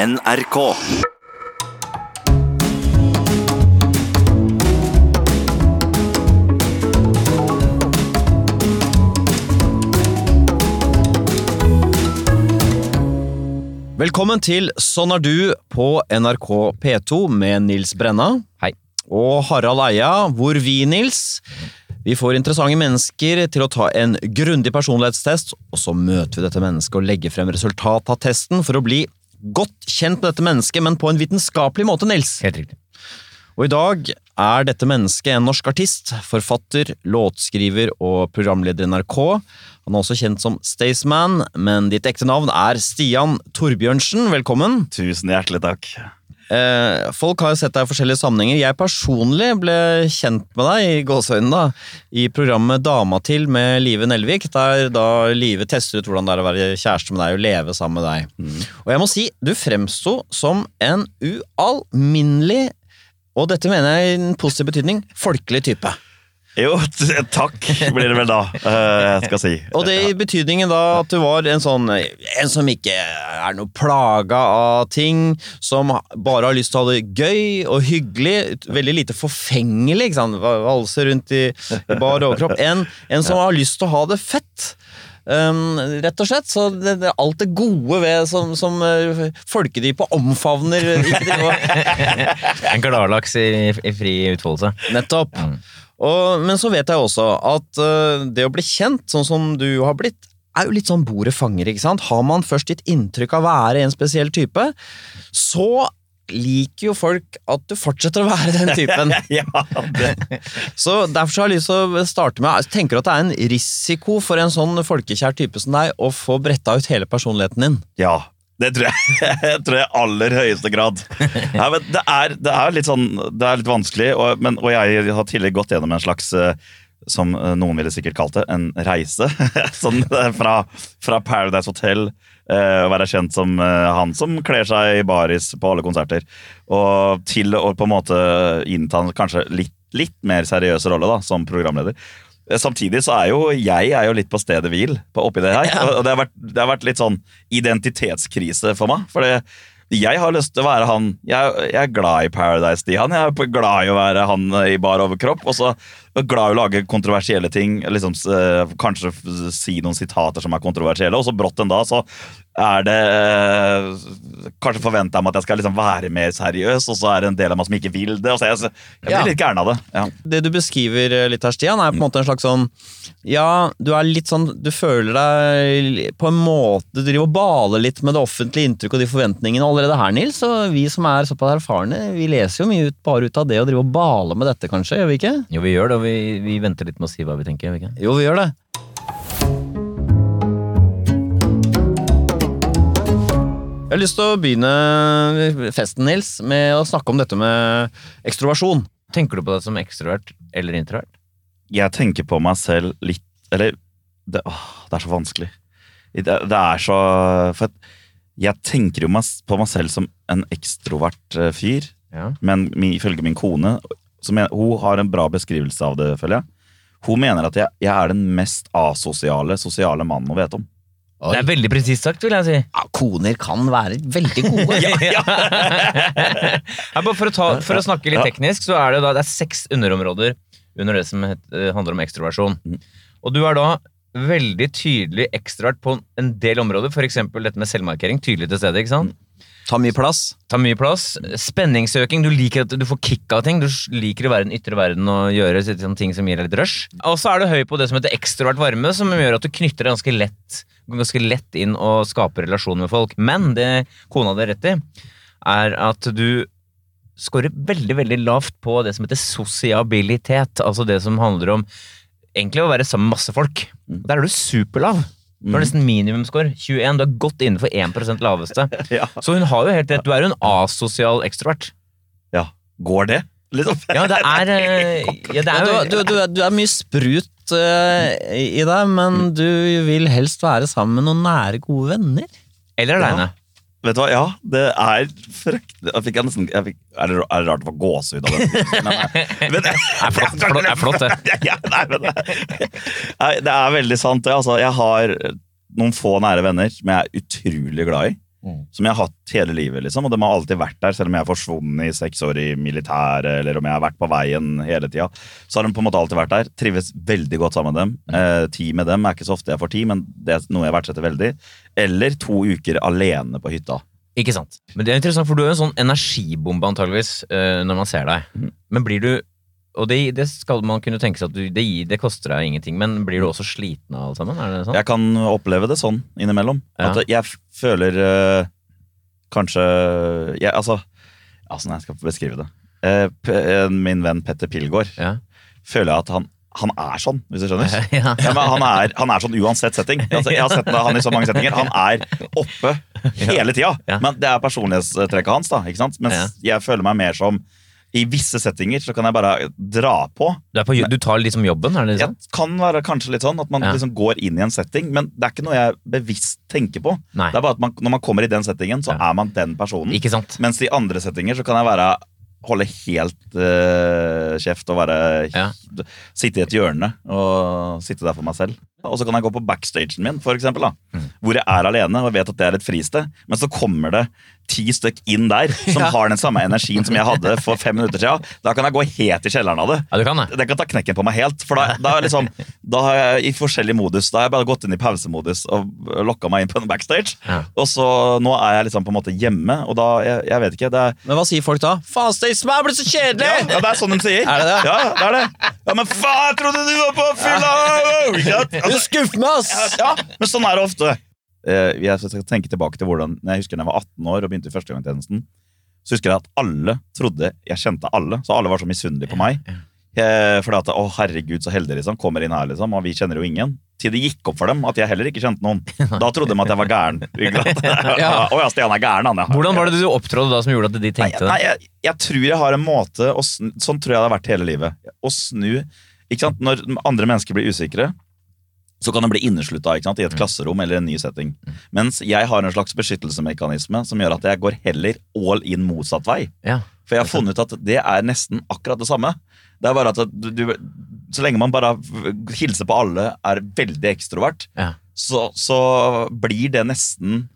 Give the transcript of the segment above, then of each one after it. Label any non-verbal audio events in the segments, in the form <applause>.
NRK. Velkommen til Sånn er du på NRK P2 med Nils Brenna. Hei. Og Harald Eia, hvor vi, Nils, vi får interessante mennesker til å ta en grundig personlighetstest, og så møter vi dette mennesket og legger frem resultatet av testen for å bli godt kjent med dette mennesket, men på en vitenskapelig måte, Nils. Helt riktig. Og i dag er dette mennesket en norsk artist, forfatter, låtskriver og programleder i NRK. Han er også kjent som Staysman, men ditt ekte navn er Stian Torbjørnsen. Velkommen. Tusen hjertelig takk. Eh, folk har jo sett deg i forskjellige sammenhenger. Jeg personlig ble kjent med deg i gåseøynene da, i programmet Dama til med Live Nelvik, der da Live tester ut hvordan det er å være kjæreste med deg og leve sammen med deg. Og jeg må si, du fremsto som en ualminnelig, og dette mener jeg i en positiv betydning, folkelig type. Jo, takk blir det vel da, eh, jeg skal si. Og det i betydningen da at du var en sånn En som ikke er noe plaga av ting, som bare har lyst til å ha det gøy og hyggelig, veldig lite forfengelig, ikke sant, valse rundt i, bar overkropp, en, en som har lyst til å ha det fett. Um, rett og slett. Så det, det alt det gode ved som, som uh, folkedypet omfavner. <laughs> En gladlaks i, i fri utfoldelse. Nettopp. Og, men så vet jeg også at uh, det å bli kjent, sånn som du har blitt, er jo litt sånn bordet fanger, ikke sant? Har man først gitt inntrykk av å være en spesiell type, så liker jo folk at du fortsetter å være den typen. <laughs> Ja, Så derfor så har jeg lyst til å starte med Tenker du at det er en risiko for en sånn folkekjær type som deg å få bretta ut hele personligheten din? ja, det tror jeg. <laughs> Jeg tror jeg aller høyeste grad. Nei, det, er, det er litt sånn, det er litt vanskelig, og, men, og jeg har tidligere gått gjennom en slags eh, som eh, noen ville sikkert kalt det, en reise. <laughs> sånn eh, fra, fra Paradise Hotel, eh, å være kjent som eh, han som kler seg i baris på alle konserter, og til å på en måte innta kanskje litt, litt mer seriøs rolle da, som programleder. Eh, Samtidig så er jo jeg er jo litt på stedet hvil på oppi det her. Og det har, vært, det har vært litt sånn identitetskrise for meg. For det, jeg har lyst til å være han Jeg, jeg er glad i Paradise, Stian. Jeg er glad i å være han i bar overkropp. Og så glad i å lage kontroversielle ting. Liksom, eh, kanskje si noen sitater som er kontroversielle. Og så brått en dag så er det eh, Kanskje forventer jeg meg at jeg skal liksom være mer seriøs, og så er det en del av meg som ikke vil det. Og er jeg, jeg blir Ja. litt gæren av det. Ja. det du beskriver eh, litt her, Stian, er på en måte en slags sånn Ja, du er litt sånn Du føler deg på en måte Du driver og baler litt med det offentlige inntrykket og de forventningene allerede her, Nils. Og vi som er såpass erfarne, vi leser jo mye ut bare ut av det å drive og bale med dette, kanskje? Gjør vi ikke? Jo, vi gjør det, og vi, vi venter litt med å si hva vi tenker. vi ikke? Jo, vi gjør det. Jeg har lyst til å begynne festen, Nils, med å snakke om dette med ekstroversjon. Tenker du på deg som ekstrovert eller introvert? jeg tenker på meg selv litt Eller det, åh, det er så vanskelig. Det, det er så For jeg tenker jo meg, på meg selv som en ekstrovert eh, fyr, Ja. men mi- ifølge min kone som jeg, Hun har en bra beskrivelse av det, føler jeg. Hun mener at jeg, jeg er den mest asosiale sosiale mannen hun vet om. Det er veldig presist sagt, vil jeg si. Ja, koner kan være veldig gode. <laughs> Ja, <laughs> bare for, å ta, for å snakke litt teknisk, så er det da det er seks underområder under det som eh, handler om ekstroversjon. Mm. Og du er da veldig tydelig ekstrovert på en del områder, f.eks. dette med selvmarkering. Tydelig til stede, ikke sant? Ta mye plass. Ta mye plass. Spenningsøking. Du liker at du får kick av ting. Du liker å være i den ytre verden og gjøre ting som gir deg litt rush. Og så er du høy på det som heter ekstrovert varme, som gjør at du knytter deg ganske lett, ganske lett inn og skaper relasjoner med folk. Men det kona hadde rett i, er at du scorer veldig, veldig lavt på det som heter sosiabilitet. Altså det som handler om egentlig å være sammen med masse folk. Der er du superlav. Du har nesten minimumscore. 21. Du er godt innenfor 1 laveste. <laughs> Ja. Så hun har jo helt rett. Du er jo en asosial ekstrovert. ja. Går det? Liksom. Ja, det er, eh, <laughs> ja, det er jo du, du, du er mye sprut eh, i i deg, men du vil helst være sammen med noen nære, gode venner. Eller aleine. Vet du hva, ja, det er fryktelig Jeg fikk nesten jeg fikk, er, det, er det rart å få gåsehud av det? <laughs> Men, men, Det er flott, flott, det er flott, det. <laughs> ja, nei, men, nei, det er veldig sant. Det, altså, jeg har noen få nære venner som jeg er utrolig glad i. som jeg har hatt hele livet. liksom, Og de har alltid vært der, selv om jeg har forsvunnet i seks år i militæret, eller om jeg har vært på veien hele tida. Så har de på en måte alltid vært der. Trives veldig godt sammen med dem. Eh, tid med dem er ikke så ofte jeg får tid, men det er noe jeg verdsetter veldig. Eller to uker alene på hytta. Ikke sant? Men det er interessant, for du er jo en sånn energibombe antageligvis eh, når man ser deg. Mhm. Men blir du Og det, det skal man kunne tenke seg at du, det, det koster deg ingenting, men blir du også sliten av alt sammen? Er det sånn? Jeg kan oppleve det sånn innimellom. Ja. At jeg føler øh, kanskje jeg, Altså, altså nei, jeg skal beskrive det. Eh, eh, min venn Petter Pilgaard Ja. føler jeg at han, han er sånn, hvis du skjønner. <laughs> ja. Ja, men han, er, han er sånn uansett setting. Altså, jeg har sett han i så mange settinger. Han er oppe <laughs> hele tida. Men det er personlighetstrekket hans. da, ikke sant? Mens jeg føler meg mer som I visse settinger så kan jeg bare dra på. Du, på, du tar liksom jobben, er det Jeg Det kan være kanskje litt sånn at man Ja. liksom går inn i en setting, men det er ikke noe jeg bevisst tenker på. Nei. Det er bare at man, Når man kommer i den settingen, så Ja. er man den personen. Ikke sant? Mens i andre settinger så kan jeg være holde helt uh, kjeft og være Ja. Sitte i et hjørne og sitte der for meg selv. Og så kan jeg gå på backstagen min, for eksempel, da, Mm. hvor jeg er alene og vet at det er et fristed. Men så kommer det ti stykk inn der som Ja. har den samme energien som jeg hadde for fem minutter siden. Da kan jeg gå helt i kjelleren av det. Ja, du kan det. Det kan ta knekken på meg helt. For da, da, er liksom, da har jeg i forskjellig modus. Da har jeg bare gått inn i pausemodus og lokka meg inn på en backstage. Ja. Og så nå er jeg liksom på en måte hjemme, og da Jeg, jeg vet ikke. Det er Men hva sier folk da? Faen, Staysman er blitt så kjedelig! ja, det er sånn de sier. Er det det? Ja, det er det. Ja, Men faen, jeg trodde du var på fylla! Du skuffer meg, ass! ja, men sånn er det ofte. Eh, Jeg skal tenke tilbake til hvordan Jeg husker da jeg var 18 år og begynte i førstegangstjenesten. Så husker jeg at alle trodde jeg kjente alle, så alle var så misunnelige på meg. Eh, Fordi at, å herregud, så heldig, liksom. Kommer inn her, liksom, og vi kjenner jo ingen. Til det gikk opp for dem at jeg heller ikke kjente noen. <laughs> Da trodde de at jeg var gæren. <laughs> <laughs> Ja. Å ja, Stian er gæren, han. Ja. Hvordan var det du opptrådte da som gjorde at de Nei, tenkte nei det? jeg, jeg tror jeg har en måte snu, Sånn tror jeg det har vært hele livet. Å snu ikke sant? Når andre mennesker blir usikre, så kan det bli inneslutta i et klasserom eller en ny setting. Mens jeg har en slags beskyttelsesmekanisme som gjør at jeg går heller all in motsatt vei. Ja. For jeg har funnet ut at det er nesten akkurat det samme. Det er bare at du, du, Så lenge man bare hilser på alle, er veldig ekstrovert, Ja. så, så blir det nesten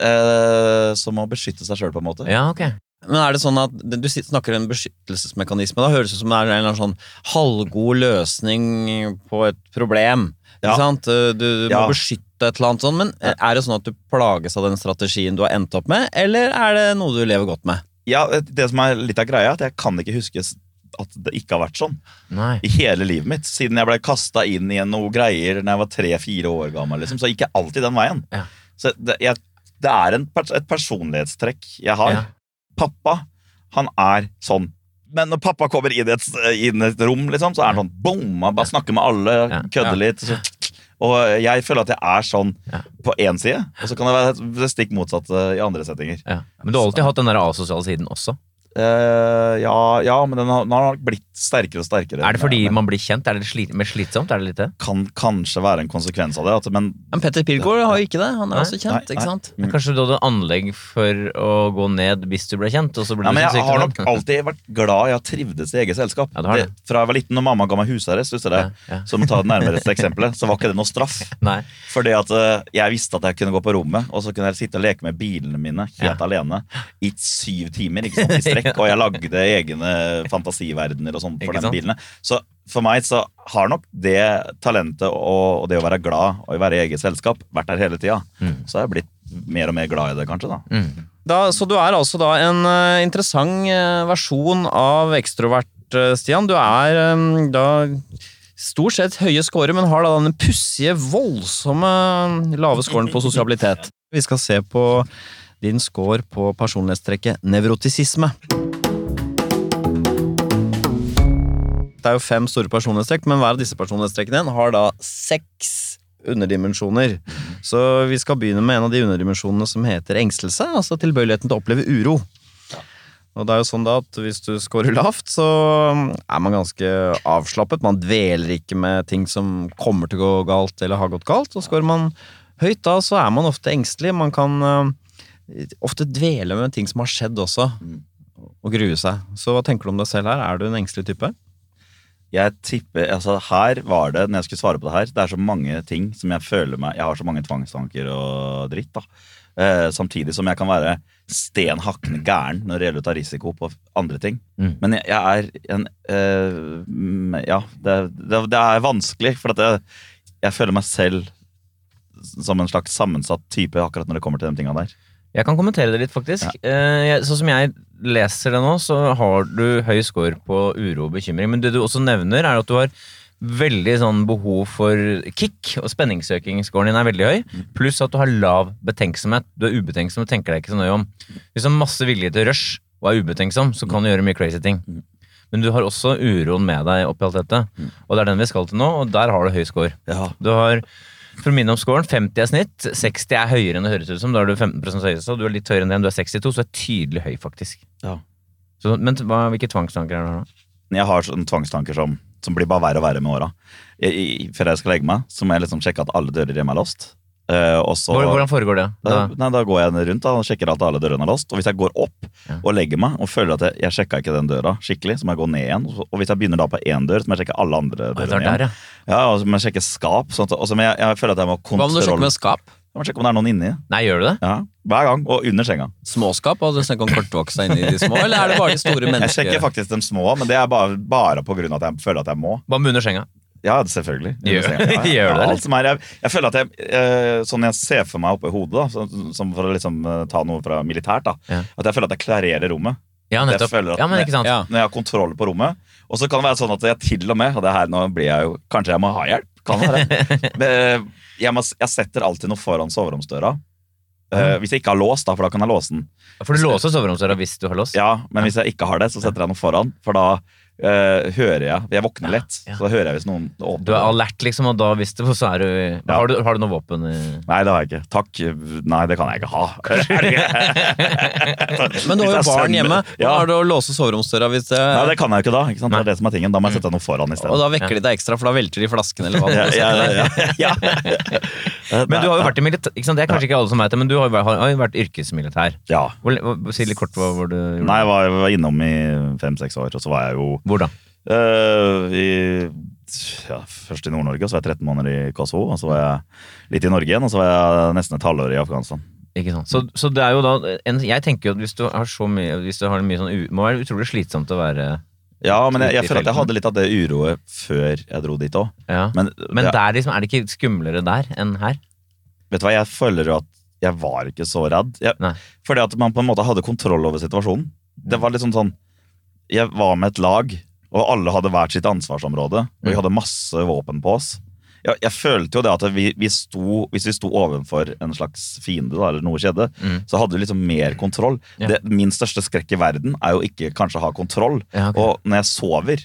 eh, som å beskytte seg sjøl, på en måte. ja, ok. Men er det sånn at Du snakker om en beskyttelsesmekanisme. Da høres det ut som det er en sånn halvgod løsning på et problem. Ja. sant? Du, du Ja. må beskytte et eller annet sånt. Men er det sånn at du plages av den strategien du har endt opp med, eller er det noe du lever godt med? Ja, Det som er litt av greia, er at jeg kan ikke huske at det ikke har vært sånn. Nei. I hele livet mitt. Siden jeg ble kasta inn i noe greier da jeg var tre-fire år gammel, liksom, så gikk jeg alltid den veien. Ja. Så det, jeg, det er en, et personlighetstrekk jeg har. Ja. Pappa, han er sånn. Men når pappa kommer inn i et, inn et rom, liksom, så er han sånn boom! Han bare snakker med alle, kødder litt. Så, og jeg føler at jeg er sånn Ja. på én side, og så kan det være det stikk motsatte i andre settinger. Ja. Men du har alltid hatt den der asosiale siden også. Eh, ja, ja, men den har, den har blitt sterkere og sterkere. Er det fordi med, man blir kjent? Er det slit mer slitsomt? Er det litt det? kan kanskje være en konsekvens av det. At, men Men Petter Pilgaard har jo ikke det. Han er Nei, også kjent, nei, ikke nei. sant? Men kanskje du hadde anlegg for å gå ned hvis du ble kjent? Og så ble ja, du men jeg har nok alltid vært glad jeg har trivdes i eget selskap. Ja, det det. det. fra jeg var liten, når mamma ga meg husarrest, husker du? Ja, ja. Så må ta det nærmere eksempelet, eksempel, så var ikke det noe straff. <laughs> Nei. Fordi at uh, jeg visste at jeg kunne gå på rommet, og så kunne jeg sitte og leke med bilene mine helt Ja. alene i syv timer ikke sant, i strekk. <laughs> Og jeg lagde egne fantasiverdener og sånt for de bilene. Så for meg så har nok det talentet og, og det å være glad og være i eget selskap vært der hele tida. Mm. Så har jeg blitt mer og mer glad i det, kanskje. da. Mm. Da, så du er altså da en uh, interessant uh, versjon av ekstrovert, uh, Stian. Du er um, da stort sett høye scorer, men har da denne pussige, voldsomme lave scoren på sosialitet. Vi skal se på din score på personlighetstrekket nevrotisisme. Det er jo fem store personlighetstrekk, men hver av disse personlighetstrekkene har da seks underdimensjoner. Så vi skal begynne med en av de underdimensjonene som heter engstelse, altså tilbøyeligheten til å oppleve uro. Og det er jo sånn da at hvis du scorer lavt, så er man ganske avslappet. Man dveler ikke med ting som kommer til å gå galt eller har gått galt. Og scorer man høyt da, så er man ofte engstelig. Man kan eh, ofte dvele med ting som har skjedd også, og grue seg. Så hva tenker du om deg selv her? Er du en engstelig type? Jeg tipper, altså Her var det, når jeg skulle svare på det her, det er så mange ting som jeg føler meg Jeg har så mange tvangstanker og dritt. da Eh, samtidig som jeg kan være sten hakkende gæren når det gjelder å ta risiko på andre ting. Mm. Men jeg, jeg er en eh, mm, Ja, det, det, det er vanskelig, for at jeg, jeg føler meg selv som en slags sammensatt type akkurat når det kommer til de tinga der. Jeg kan kommentere det litt, faktisk. Ja. jeg, sånn som jeg leser det nå, så har du høy score på uro og bekymring. Men det du også nevner, er at du har veldig sånn behov for kick, og spenningssøkingsscoren din er veldig høy. Pluss at du har lav betenksomhet. Du er ubetenksom og tenker deg ikke så nøye om. Hvis du har masse vilje til rush og er ubetenksom, så kan du gjøre mye crazy ting. Men du har også uroen med deg oppi alt dette. Og det er den vi skal til nå, og der har du høy score. Ja. Du har for å minne om scoren, 50 er snitt. 60 er høyere enn det høres ut som. Da er du 15 høyeste, og du er litt høyere enn det. Du er 62, så du er tydelig høy, faktisk. Ja. Så, men hva, hvilke tvangstanker er det da? Jeg har sånne tvangstanker som, som blir bare verre og verre med åra. I- i- Før jeg skal legge meg, så må jeg liksom sjekke at alle dører hjemme er låst. Eh, og så, Hvordan foregår det? da, Da, nei, da går jeg rundt da, og sjekker at alle dørene er låst. Og hvis jeg går opp Ja. og legger meg og føler at jeg, jeg sjekka ikke den døra skikkelig, så må jeg gå ned igjen. Og hvis jeg begynner da på én dør, så må jeg sjekke alle andre dørene der, igjen. ja. Ja, og så må jeg sjekke skap. Sånt, og så må jeg, jeg føler at jeg må ha Hva om du kontroll. sjekker med skap? Jeg må sjekke om det er noen inni. Nei, gjør du det? Ja, Hver gang. Og under senga. Småskap? Og du snakker om kortvoksta inni de små, eller er det bare de store Jeg sjekker faktisk de små, men det er bare, bare på grunn av at jeg føler at jeg må. Hva med under senga? Ja, selvfølgelig. Gjør- Ja, <laughs> det, alt som er, jeg, jeg føler at jeg, eh, Sånn jeg ser for meg oppi hodet, da, som for å liksom eh, ta noe fra militært, da, Ja. at jeg føler at jeg klarerer rommet. Ja, Jeg nettopp. føler at Ja, men? Ja. Når jeg har kontroll på rommet. Og så kan det være sånn at jeg til og med Og det her nå blir jeg jo Kanskje jeg må ha hjelp? Kan være. <laughs> Men, eh, jeg, må, jeg setter alltid noe foran soveromsdøra. Eh, hvis jeg ikke har lås, da, for da kan jeg låse den. For du låser soveromsdøra hvis du har lås? Ja, Men hvis jeg ikke har det, så setter jeg noe foran. For da eh, hører jeg Jeg våkner lett, Ja. så da hører jeg hvis noen åpner Du er alert, liksom, og da hvis det, så er du Ja. har, du har du noe våpen i Nei, det har jeg ikke. Takk. Nei, det kan jeg ikke ha. <laughs> <laughs> Men du har jo barn hjemme. Hva Ja. du å låse soveromsdøra hvis det Nei, det kan jeg jo ikke da. Ikke sant? Det er det som er tingen. Da må jeg sette noe foran i Og da vekker de deg ekstra, for da velter de flasken eller hva er. <laughs> Men du har jo vært i militær, ikke sant? Det er kanskje ikke alle som vet det, men du har, jo vært- har jo vært yrkesmilitær. Ja. Hvor, si litt kort hva hvor du gjorde. Nei, jeg var, jeg var innom i fem-seks år, og så var jeg jo Hvor da? Uh, i, ja, Først i Nord-Norge, så var jeg 13 måneder i Kosovo. Og så var jeg litt i Norge igjen, og så var jeg nesten et halvår i Afghanistan. Ikke sant? Så, så det er jo da en, Jeg tenker jo at hvis du har så mye Hvis du har mye sånn u, må være utrolig slitsomt å være Ja, men jeg, jeg føler at jeg hadde litt av det uroet før jeg dro dit òg. ja. Men, Men der liksom, er det ikke skumlere der enn her? vet du hva, jeg føler jo at jeg var ikke så redd. Jeg, fordi at man på en måte hadde kontroll over situasjonen. Det var litt sånn sånn Jeg var med et lag, og alle hadde hvert sitt ansvarsområde. Og vi hadde masse våpen på oss. Jeg, jeg følte jo det at vi, vi sto, hvis vi sto overfor en slags fiende, da, eller noe skjedde, Mm. så hadde vi liksom mer kontroll. Ja. Det, min største skrekk i verden er jo ikke kanskje å ha kontroll. Ja, okay. Og når jeg sover,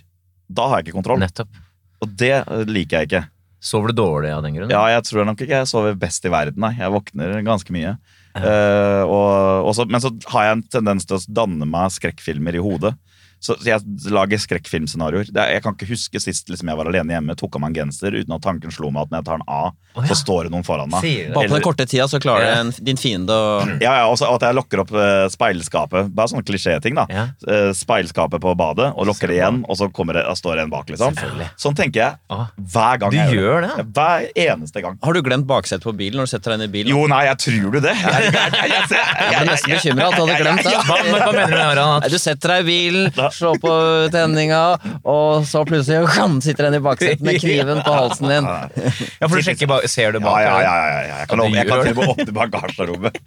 da har jeg ikke kontroll. Nettopp. Og det eh, liker jeg ikke. Sover du dårlig av den grunn? Ja, jeg tror nok ikke jeg sover best i verden, nei. Jeg våkner ganske mye. Uh, og, og så, men så har jeg en tendens til å danne meg skrekkfilmer i hodet. Så jeg lager skrekkfilmscenarioer. Er- Jeg kan ikke huske sist liksom, jeg var alene hjemme, tok av meg en genser uten at tanken slo meg at når jeg tar den av, oh, ja. så står det noen foran meg. Bare på den korte tida så klarer Ja. din fiende å <clears throat> Ja, ja, og at jeg lokker opp eh, speilskapet. Bare sånne klisjéting, da. Ja. Eh, speilskapet på badet, og lokker det igjen, og så det, og står det en bak, liksom. Sånn tenker jeg Ah, hver gang Du jeg gjør det? Hver eneste gang. Har du glemt baksetet på bilen når du setter deg inn i bilen? Jo, nei, jeg tror du det. Jeg, jeg, jeg, jeg, jeg, Jeg ble nesten bekymra at du hadde glemt det. Hva, men, hva mener du, Harald? Nei, Du setter deg i bilen, slår på tenninga, og så plutselig <laughs> kan, sitter den i baksetet med kniven på halsen din. Ja, for du sjekker Ser du bak? ja, ja, ja, ja. Jeg kan, jeg kan til og med åpne bagasjerommet.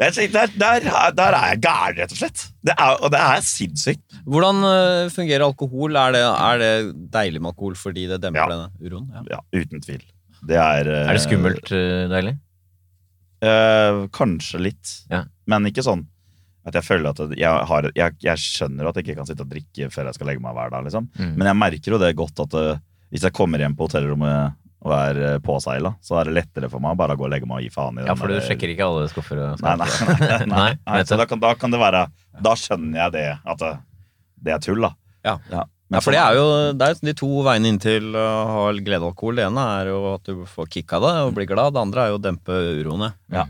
Der, der, der er jeg gæren, rett og slett. Det er, og det er sinnssykt. Hvordan øh, fungerer alkohol? Er det, er det deilig med alkohol fordi det demper Ja. denne uroen? Ja. Ja, uten tvil. Det er eh, Er det skummelt eh, deilig? Eh, kanskje litt. Ja. Men ikke sånn at jeg føler at jeg, har, jeg, jeg skjønner at jeg ikke kan sitte og drikke før jeg skal legge meg hver dag. liksom. Mm. Men jeg merker jo det godt at eh, hvis jeg kommer hjem på hotellrommet og er eh, påseila, så er det lettere for meg å bare gå og legge meg og gi faen i Ja, for du der- sjekker ikke alle skuffer og Nei, nei, <laughs> nei, nei, nei, Nei, Så da kan, da kan det være Da skjønner jeg det, at det, det er tull, da. Ja. Men Ja, for det er jo det er de to veiene inn til å ha glede av alkohol. Det ene er jo at du får kick av det og blir glad. Det andre er jo å dempe uroene. Ja.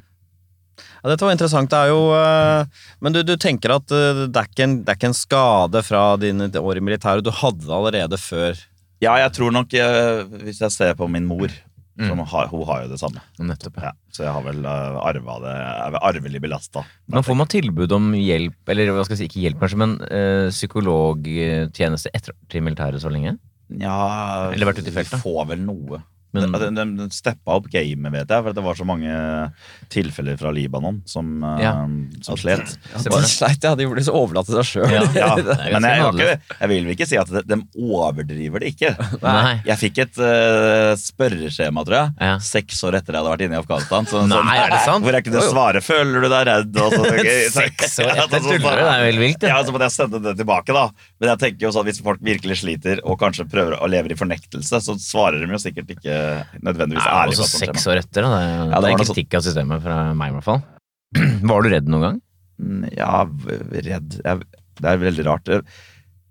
Ja, dette var interessant. Det er jo øh, Men du, du tenker at øh, det, er ikke en, det er ikke en skade fra dine år i militæret. Du hadde det allerede før. Ja, jeg tror nok eh, Hvis jeg ser på min mor Som har, hun har jo det samme. Nettopp, ja. Ja, så jeg har vel uh, arva det. Jeg er vel arvelig belasta. Men får man tilbud om hjelp, eller hva skal jeg si, ikke hjelp kanskje, men uh, psykologtjeneste etter til militæret så lenge? Ja, Eller vært ute i feltet? Vi får vel noe. Men- de, de, de steppa opp gamet, vet jeg, for det var så mange tilfeller fra Libanon som, uh, Ja. som slet. Ja, De det? sleit, ja. De ble så overlatt til seg sjøl. Ja. <laughs> Ja, men jeg, jeg, jeg vil vel ikke si at de, de overdriver det ikke. <laughs> Nei. Jeg fikk et uh, spørreskjema, tror jeg, Ja. seks år etter jeg hadde vært inne i Afghanistan. Så, Nei, er det sant? Hvor jeg kunne svare 'føler du deg redd?' Og så, <laughs> Seks år etter tuller du, det er helt vilt. Ja, så måtte jeg sende det tilbake, da. Men jeg tenker jo sånn, hvis folk virkelig sliter og kanskje prøver å leve i fornektelse, så svarer de jo sikkert ikke nødvendigvis Det er ærlig. også seks år etter. Da. Det, Ja, det var en kritikk av systemet fra meg, i hvert fall. <clears throat> Var du redd noen gang? Mm, Ja, redd jeg, Det er veldig rart.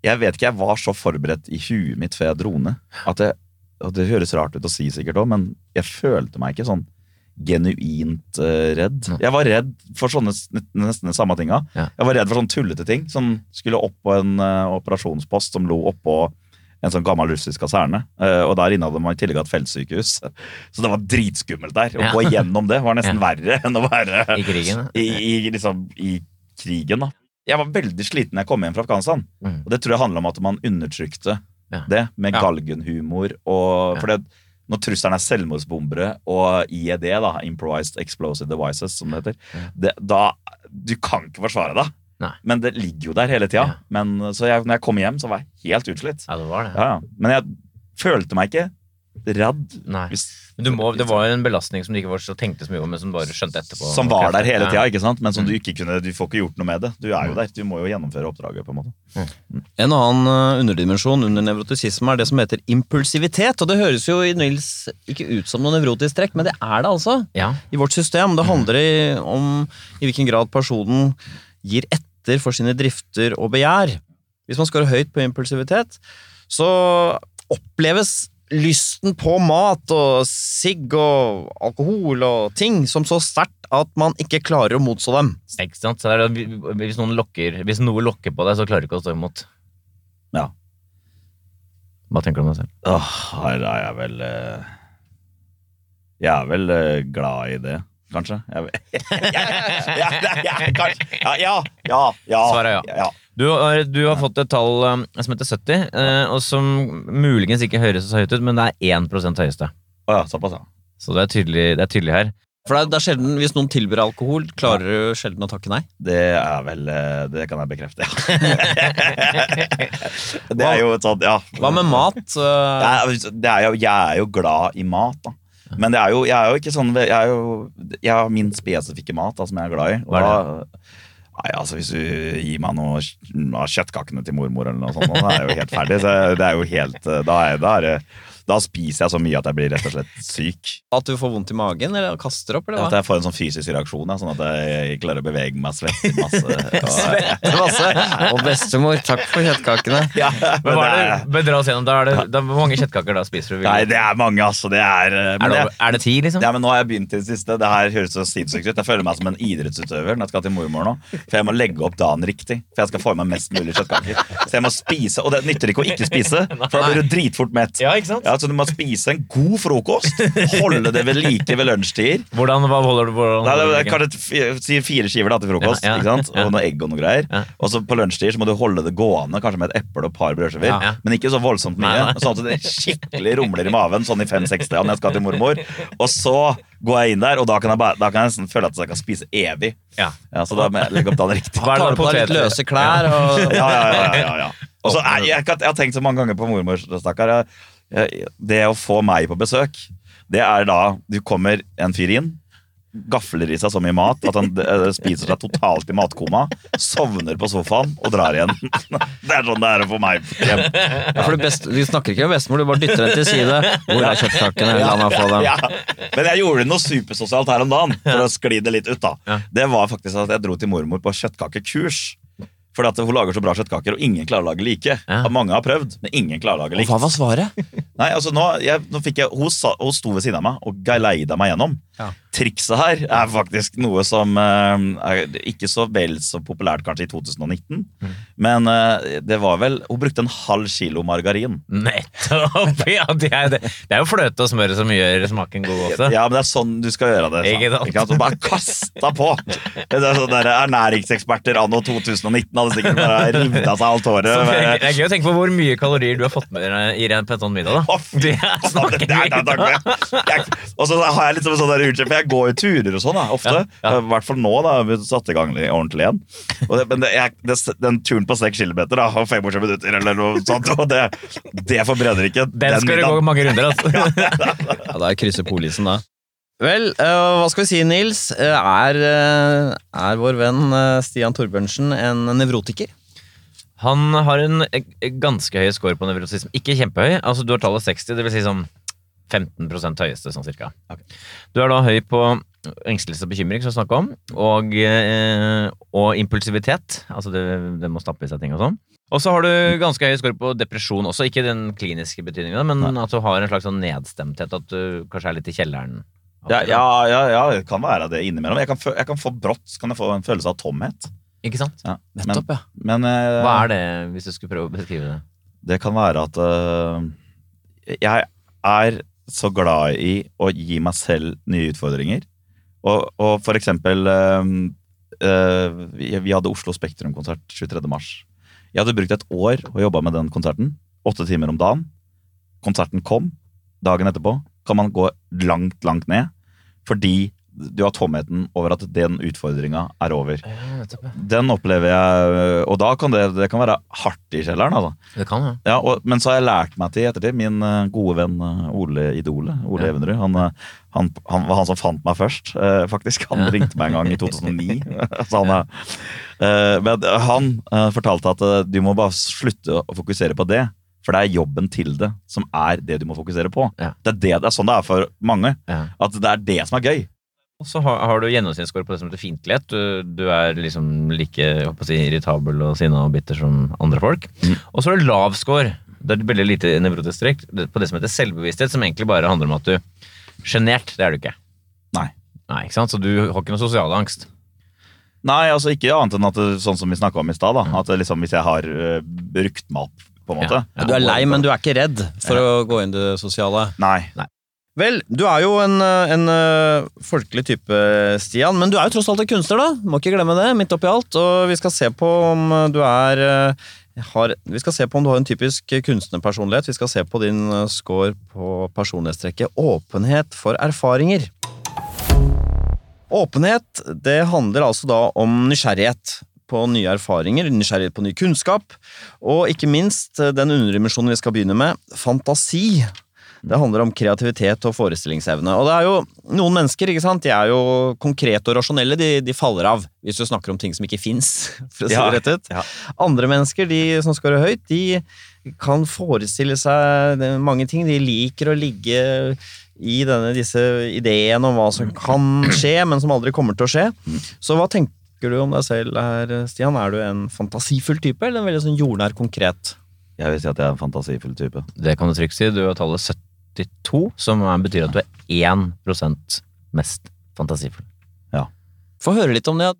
Jeg vet ikke, jeg var så forberedt i huet mitt før jeg dro ned. At det, og det høres rart ut å si sikkert òg, men jeg følte meg ikke sånn genuint eh, redd. Jeg var redd for sånne nesten de samme tinga. Ja. Jeg var redd for sånne tullete ting. Som skulle opp på en eh, operasjonspost som lå oppå en sånn gammel russisk kaserne. Eh, og der inne hadde man i tillegg hatt feltsykehus. <laughs> Så det var dritskummelt der. Å Ja. gå gjennom det var nesten Ja. verre enn å være I krigen? i, i, liksom, i krigen. da. Jeg var veldig sliten da jeg kom hjem fra Afghanistan. Mm. Og det tror jeg handler om at man undertrykte Ja. det med galgenhumor. Og. For det, når trusselen er selvmordsbombere og IED, da, Improvised Explosive Devices, som det heter, det, da Du kan ikke forsvare deg. Nei. Men det ligger jo der hele tida. Ja. Så jeg, når jeg kom hjem, så var jeg helt utslitt. Ja, det var det. Ja, ja. Men jeg følte meg ikke redd. Nei. hvis- Men du må, det var jo en belastning som du ikke var så tenkte så mye om, men som bare skjønte etterpå. Som var der hele tida, ikke sant? men som du Mm. ikke kunne Du får ikke gjort noe med det. Du er jo der. Du må jo gjennomføre oppdraget. på en måte En annen eh, underdimensjon under nevrotisisme er det som heter impulsivitet. Og det høres jo i Nils ikke ut som noe nevrotisk trekk, men det er det altså. Ja. I vårt system. Det handler om i hvilken grad personen gir etter for sine drifter og begjær. Hvis man scorer høyt på impulsivitet, så oppleves lysten på mat og sigg og alkohol og ting som så sterkt at man ikke klarer å motstå dem. Ikke sant? Så er, det- hvis, noen lokker, hvis noe lokker på deg, så klarer du ikke å stå imot. Ja. Hva tenker du om deg selv? Åh, er jeg vel eh, Jeg er vel eh, glad i det, kanskje. Jeg, ja, <laughs> ja, ja, kanskje. ja, ja, ja, ja, Svaret er ja. Du har, du har fått et tall um, som heter 70, eh, og som muligens ikke høres så høyt ut, men det er 1 høyeste. Oh, ja, såpass, ja. Så det er tydelig, det er tydelig her. For det er, det er sjelden, Hvis noen tilbyr alkohol, klarer du sjelden å takke nei. Det er vel eh, Det kan jeg bekrefte, ja. <laughs> det er jo et sånt, ja. Hva med mat? Eh, Er, det er jo, jeg er jo glad i mat, da. Men det er jo, jeg er jo ikke sånn Jeg, er jo, jeg har min spesifikke mat da, som jeg er glad i. Og Hva er det? nei, altså Hvis du gir meg noe av kjøttkakene til mormor, eller noe sånt, da er jeg jo helt ferdig. Så det er jo helt, da, er, da, er det, da spiser jeg så mye at jeg blir rett og slett syk. At du får vondt i magen, eller kaster opp, eller At jeg får en sånn fysisk reaksjon, sånn at jeg klarer å bevege meg, svette masse. <laughs> Og, Svette masse. Og bestemor, takk for kjøttkakene. <laughs> ja, Men men hva det er det, men dra oss gjennom, da er det, da, Hvor mange kjøttkaker da spiser du? nei, det er mange, altså. Det er, eh, er, det, er det ti, liksom? Ja, men nå har jeg begynt i det siste. Det her høres så sinnssykt ut. Jeg føler meg som en idrettsutøver når jeg skal til mormor nå. For jeg må legge opp dagen riktig. For jeg skal få i meg mest mulig kjøttkaker. Så jeg må spise, og det nytter ikke å ikke spise, <laughs> for da blir du dritfort mett. Ja, ikke sant? Ja, så du må spise en god frokost. Holde det ved like ved lunsjtider. Hvordan, hva holder du hvordan Nei, det er kanskje si fire skiver da til frokost, Ja, ja, ikke sant? ja. og noe egg og noe greier. Ja. Og så på lunsjtid så må du holde det gående, kanskje med et eple og et par brødskiver. Ja. Men ikke så voldsomt mye, Nei, nei. sånn at det skikkelig rumler i maven sånn i 5-60 når jeg skal til mormor. Og så går jeg inn der, og da kan jeg, bare, da kan jeg nesten føle at jeg kan spise evig. Ja. Ja, så da må jeg legge opp dagen riktig. Tar på deg litt løse klær og Ja, ja, ja, ja, ja. <laughs> Og så jeg, jeg, jeg har tenkt så mange ganger på mormor, stakkar. jeg- Det å få meg på besøk, det er da du kommer en fyr inn, gafler i seg så mye mat at han eh, spiser seg totalt i matkoma, sovner på sofaen og drar igjen. <laughs> Det er sånn det er å få meg hjem. Ja, for du, best, Du snakker ikke med bestemor, du bare dytter henne til side. Hvor er kjøttkakene? La meg få dem. Ja. Men jeg gjorde noe supersosialt her om dagen for å skli det litt ut. da. Det var faktisk at jeg dro til mormor på kjøttkakekurs. Fordi at hun lager så bra kjøttkaker, og ingen klarer å lage like. Ja. Mange har prøvd, men ingen klarer å lage Og hva var svaret? Nei, altså nå, jeg, nå fikk jeg, hun, sa, hun sto ved siden av meg og geleida meg gjennom. Ja. Trikset her er faktisk noe som eh, er ikke så vel så populært kanskje i 2019. Mm. Men eh, det var vel Hun brukte en halv kilo margarin. Nettopp! <laughs> Ja, det, er, det. det er jo fløte og smør som gjør smaken god også. Ja, men det er sånn du skal gjøre det. Ikke sant? Ikke sant? Bare kasta på! Det er sånn der Ernæringseksperter anno 2019 hadde sikkert bare revet av seg alt håret. Så det er gøy å tenke på hvor mye kalorier du har fått med deg i en sånn middag. da. Å, fy Det er snakker er- er vi om. Og så har jeg litt sånn der unnskyld, for jeg går jo turer og sånn, da, ofte. Ja, ja. I hvert fall nå, da. Vi satte i gang ordentlig igjen. Og det, men det, jeg, det, den turen på 6 kilometer da, og 25 minutter eller noe sånt, og det, det forbrenner ikke Den skal du gå mange runder, altså. <laughs> Ja, Da krysser polisen, da. Vel, eh, hva skal vi si, Nils? Eh, Er, eh, er vår venn Stian Torbjørnsen en nevrotiker? Han har en ganske høy score på nevrotisme. Ikke kjempehøy. altså Du har tallet 60, det vil si sånn 15% høyeste, sånn cirka. Du er da høy på engstelse og bekymring, som vi snakka om, og, eh, og impulsivitet. Altså det, det må stappe i seg ting og sånn. Og så har du ganske høy skår på depresjon også, ikke den kliniske betydningen, men at du har en slags sånn nedstemthet, at du kanskje er litt i kjelleren. Ja, ja, ja, ja, det kan være det innimellom. Jeg kan, få, jeg kan få brått kan jeg få en følelse av tomhet. Ikke sant? Ja. Nettopp, ja. men eh, Hva er det, hvis du skulle prøve å beskrive det? det kan være at uh, jeg er så glad i å gi meg selv nye utfordringer. Og, og for eksempel øh, øh, vi, hadde Oslo Spektrum-konsert 23. mars. Jeg hadde brukt et år og jobba med den konserten. Åtte timer om dagen. Konserten kom. Dagen etterpå kan man gå langt, langt ned. Fordi du har tomheten over at den utfordringa er over. Den opplever jeg, og da kan det, det kan være hardt i kjelleren. altså. Det kan, ja. Ja, og, Men så har jeg lært meg til i ettertid. Min eh, gode venn eh, Ole Idole, Ole Ja. Evenrud, han, eh, han, han var han som fant meg først, faktisk. Han Ja. ringte meg en gang i <laughs> 2009. <laughs> han, eh, men han fortalte at du må bare slutte å fokusere på det. For det er jobben til det som er det du må fokusere på. Ja. Det, er det, det er sånn det er for mange. ja. At det er det som er gøy. Og så har, har du gjennomsnittsscore på det som heter fiendtlighet. Du, du er liksom like jeg å si, irritabel og sinna og bitter som andre folk. Mm. Og så har du lav score. Det er et veldig lite nevrotisk trekk på det som heter selvbevissthet, som egentlig bare handler om at du Sjenert, det er du ikke. Nei. Nei, ikke sant? Så du har ikke noe sosial angst. Nei, altså ikke annet enn at det, sånn som vi snakka om i stad. Mm. At liksom, Hvis jeg har uh, brukt meg opp, på en måte Du er lei, men du er ikke redd for å gå inn i det sosiale. Nei. Nei. Vel, du er jo en, eh, en eh, folkelig type, Stian, men du er jo tross alt en kunstner, da. Må ikke glemme det, midt oppi alt. Og vi skal se på om du er eh, har, Vi skal se på om du har en typisk kunstnerpersonlighet. Vi skal se på din score på personlighetstrekket åpenhet for erfaringer. Åpenhet, det handler altså da om nysgjerrighet på nye erfaringer, nysgjerrighet på ny kunnskap, og ikke minst den underdimensjonen vi skal begynne med, fantasi. Det handler om kreativitet og forestillingsevne. Og det er jo noen mennesker, ikke sant? de er jo konkrete og rasjonelle, de, de faller av hvis du snakker om ting som ikke fins, <laughs> for å si Ja, det rett ut. ja. Andre mennesker, de som scorer høyt, de kan forestille seg mange ting. De liker å ligge i denne, disse ideene om hva som kan skje, men som aldri kommer til å skje. Så hva tenker du om deg selv her, Stian? Er du en fantasifull type, eller en veldig sånn jordnær konkret? Jeg vil si at jeg er en fantasifull type. Det kan du trygt si. Du er tallet 72, som betyr at du er 1% mest fantasifull. Ja. Få høre litt om det.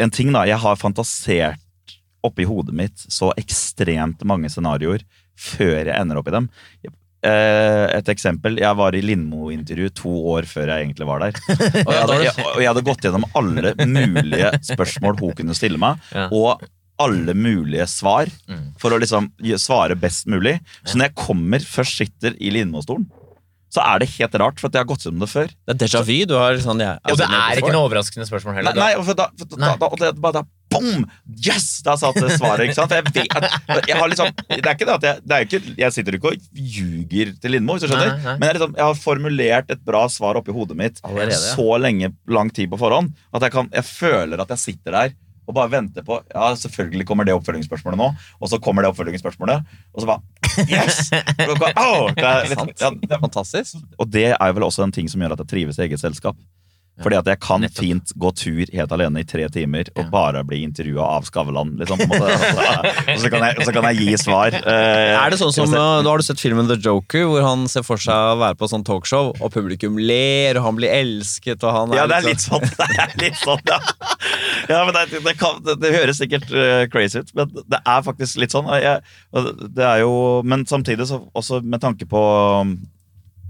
En ting da, Jeg har fantasert oppi hodet mitt så ekstremt mange scenarioer før jeg ender opp i dem. Eh, Et eksempel. Jeg var i Lindmo-intervju to år før jeg egentlig var der. <laughs> Og jeg, hadde, jeg, og jeg hadde gått gjennom alle mulige spørsmål hun kunne stille meg, og alle mulige svar Mm. for å liksom svare best mulig. Så når jeg kommer, først sitter i Lindmo-stolen, så er det helt rart, for at jeg har gått gjennom det før. Det er déjà vu. Du har sånn jeg, Og det er ikke noe overraskende spørsmål heller. nei nei for da, for da, Nei. da, og det, bare da Boom! Yes! Da satt det svaret. ikke sant? For jeg, vet, jeg har liksom Det er ikke det at jeg det er ikke, Jeg sitter ikke og ljuger til Lindmo, hvis du skjønner. Nei, nei. Men jeg, liksom, jeg har formulert et bra svar oppi hodet mitt Allerede, ja. så lenge, lang tid på forhånd at jeg, kan, jeg føler at jeg sitter der og bare venter på Ja, selvfølgelig kommer det oppfølgingsspørsmålet nå. Og så kommer det oppfølgingsspørsmålet, og så bare Yes! <laughs> Og! Det er ja, det- Fantastisk. og det er vel også en ting som gjør at jeg trives i eget selskap. Fordi at jeg kan Nettopp. fint gå tur helt alene i tre timer og bare bli intervjua av Skavlan. Liksom, og så kan, jeg, så kan jeg gi svar. Eh, Er det sånn som, uh, Da har du sett filmen The Joker, hvor han ser for seg å være på sånn talkshow, og publikum ler, og han blir elsket, og han Ja, det er liksom- litt sånn. <laughs> Det er litt sånn, ja. ja men det, det, kan, det, det høres sikkert eh, crazy ut, men det er faktisk litt sånn. Jeg, det er jo, men samtidig så også med tanke på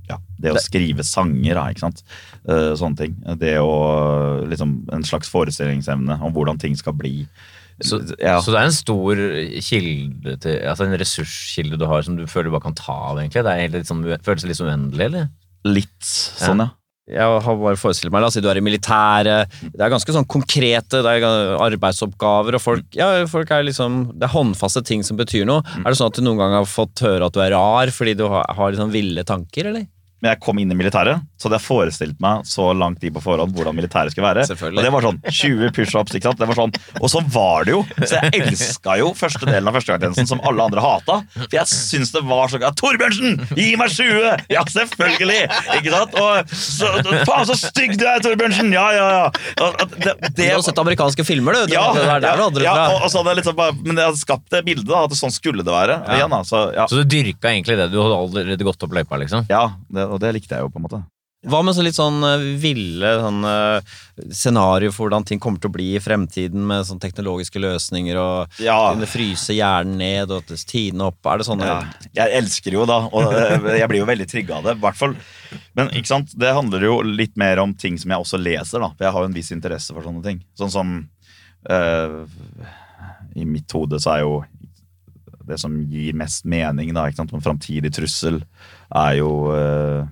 ja, det å skrive sanger, da, ikke sant. Eh, sånne ting. Det å liksom En slags forestillingsevne om hvordan ting skal bli. Så, ja. så det er en stor kilde til, altså en ressurskilde du har som du føler du bare kan ta av, egentlig? Det er litt sånn, føles litt sånn uendelig, eller? Litt sånn, ja. Jeg har bare forestilt meg, la oss si du er i militæret, det er ganske sånn konkrete det er arbeidsoppgaver, og folk, ja, folk er liksom, det er håndfaste ting som betyr noe. Er det sånn at du noen gang har fått høre at du er rar fordi du har, har liksom ville tanker, eller? Men jeg kom inn i militæret, så hadde jeg forestilt meg så lang tid på forhånd hvordan militæret skulle være. Og det var sånn 20 pushups, ikke sant? Det var sånn, og sånn var det jo. Så jeg <laughs> elska jo første delen av førstegangstjenesten som alle andre hata. For jeg syns det var så gøy. Torbjørnsen! Gi meg 20! Ja, selvfølgelig! Ikke sant? Og så, Faen, så stygg du er, Torbjørnsen! Ja, ja, ja. Og, at det, Du har sett amerikanske filmer, du. Ja, det er der du hadde det ja, og, og så hadde jeg liksom bare, men jeg hadde skapt det bildet, da, at sånn skulle det være. Igjen, da, så, ja, Så du dyrka egentlig det? Du hadde allerede gått opp løypa, liksom? ja det, og det likte jeg jo, på en måte. Hva med så litt sånn eh, ville sånn, eh, scenario for hvordan ting kommer til å bli i fremtiden med sånn teknologiske løsninger og Ja. kunne fryse hjernen ned og tine opp? Er det sånn Ja, jeg elsker jo da, og eh, jeg blir jo veldig trigga av det. i hvert fall. Men ikke sant, det handler jo litt mer om ting som jeg også leser. da, for Jeg har jo en viss interesse for sånne ting. Sånn som øh, I mitt hode så er jo det som gir mest mening, da, ikke sant, en framtidig trussel, er jo eh,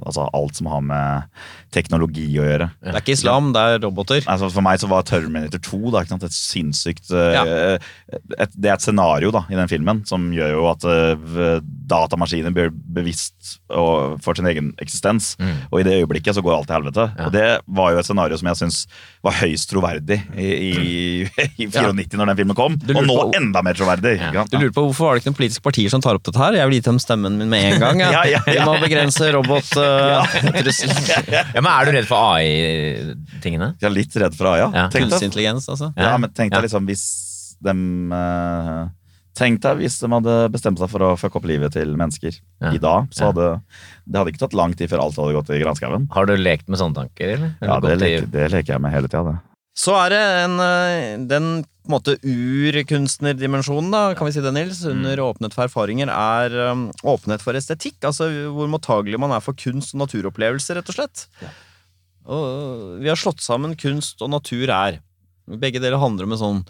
altså alt som har med teknologi å gjøre. Det er ikke islam, det er roboter. Altså for meg så var Terminator 2 da, et sinnssykt ja. et, Det er et scenario da, i den filmen som gjør jo at eh, datamaskiner blir bevisst og, for sin egen eksistens. Mm. Og i det øyeblikket så går alt til helvete. Ja. Og det var jo et scenario som jeg syns var høyst troverdig i, i, <laughs> i 94 når den filmen kom. Og nå på- enda mer troverdig. Ja. Du lurer på Hvorfor var det ikke noen politiske partier som tar opp dette her? Jeg vil gi dem stemmen min med en gang. Ja. <laughs> Ja, ja, ja. Vi må begrense robottrusselen. <laughs> <laughs> Ja, men Er du redd for AI-tingene? Er litt redd for AI, Ja. Kunstig intelligens, altså. ja, men tenk deg Ja. liksom hvis dem uh, Tenk deg hvis de hadde bestemt seg for å fucke opp livet til mennesker Ja. i dag. Så Ja. hadde det hadde ikke tatt lang tid før alt hadde gått i granskauen. Har du lekt med sånne tanker, eller? Ja, det leker, det leker jeg med hele tida, det. Så er det en, eh, den måte urkunstnerdimensjonen, da, kan vi si det, Nils, under åpenhet for erfaringer, er um, åpenhet for estetikk. Altså hvor mottagelig man er for kunst og naturopplevelser, rett og slett. Og vi har slått sammen kunst og natur er. Begge deler handler om en sånn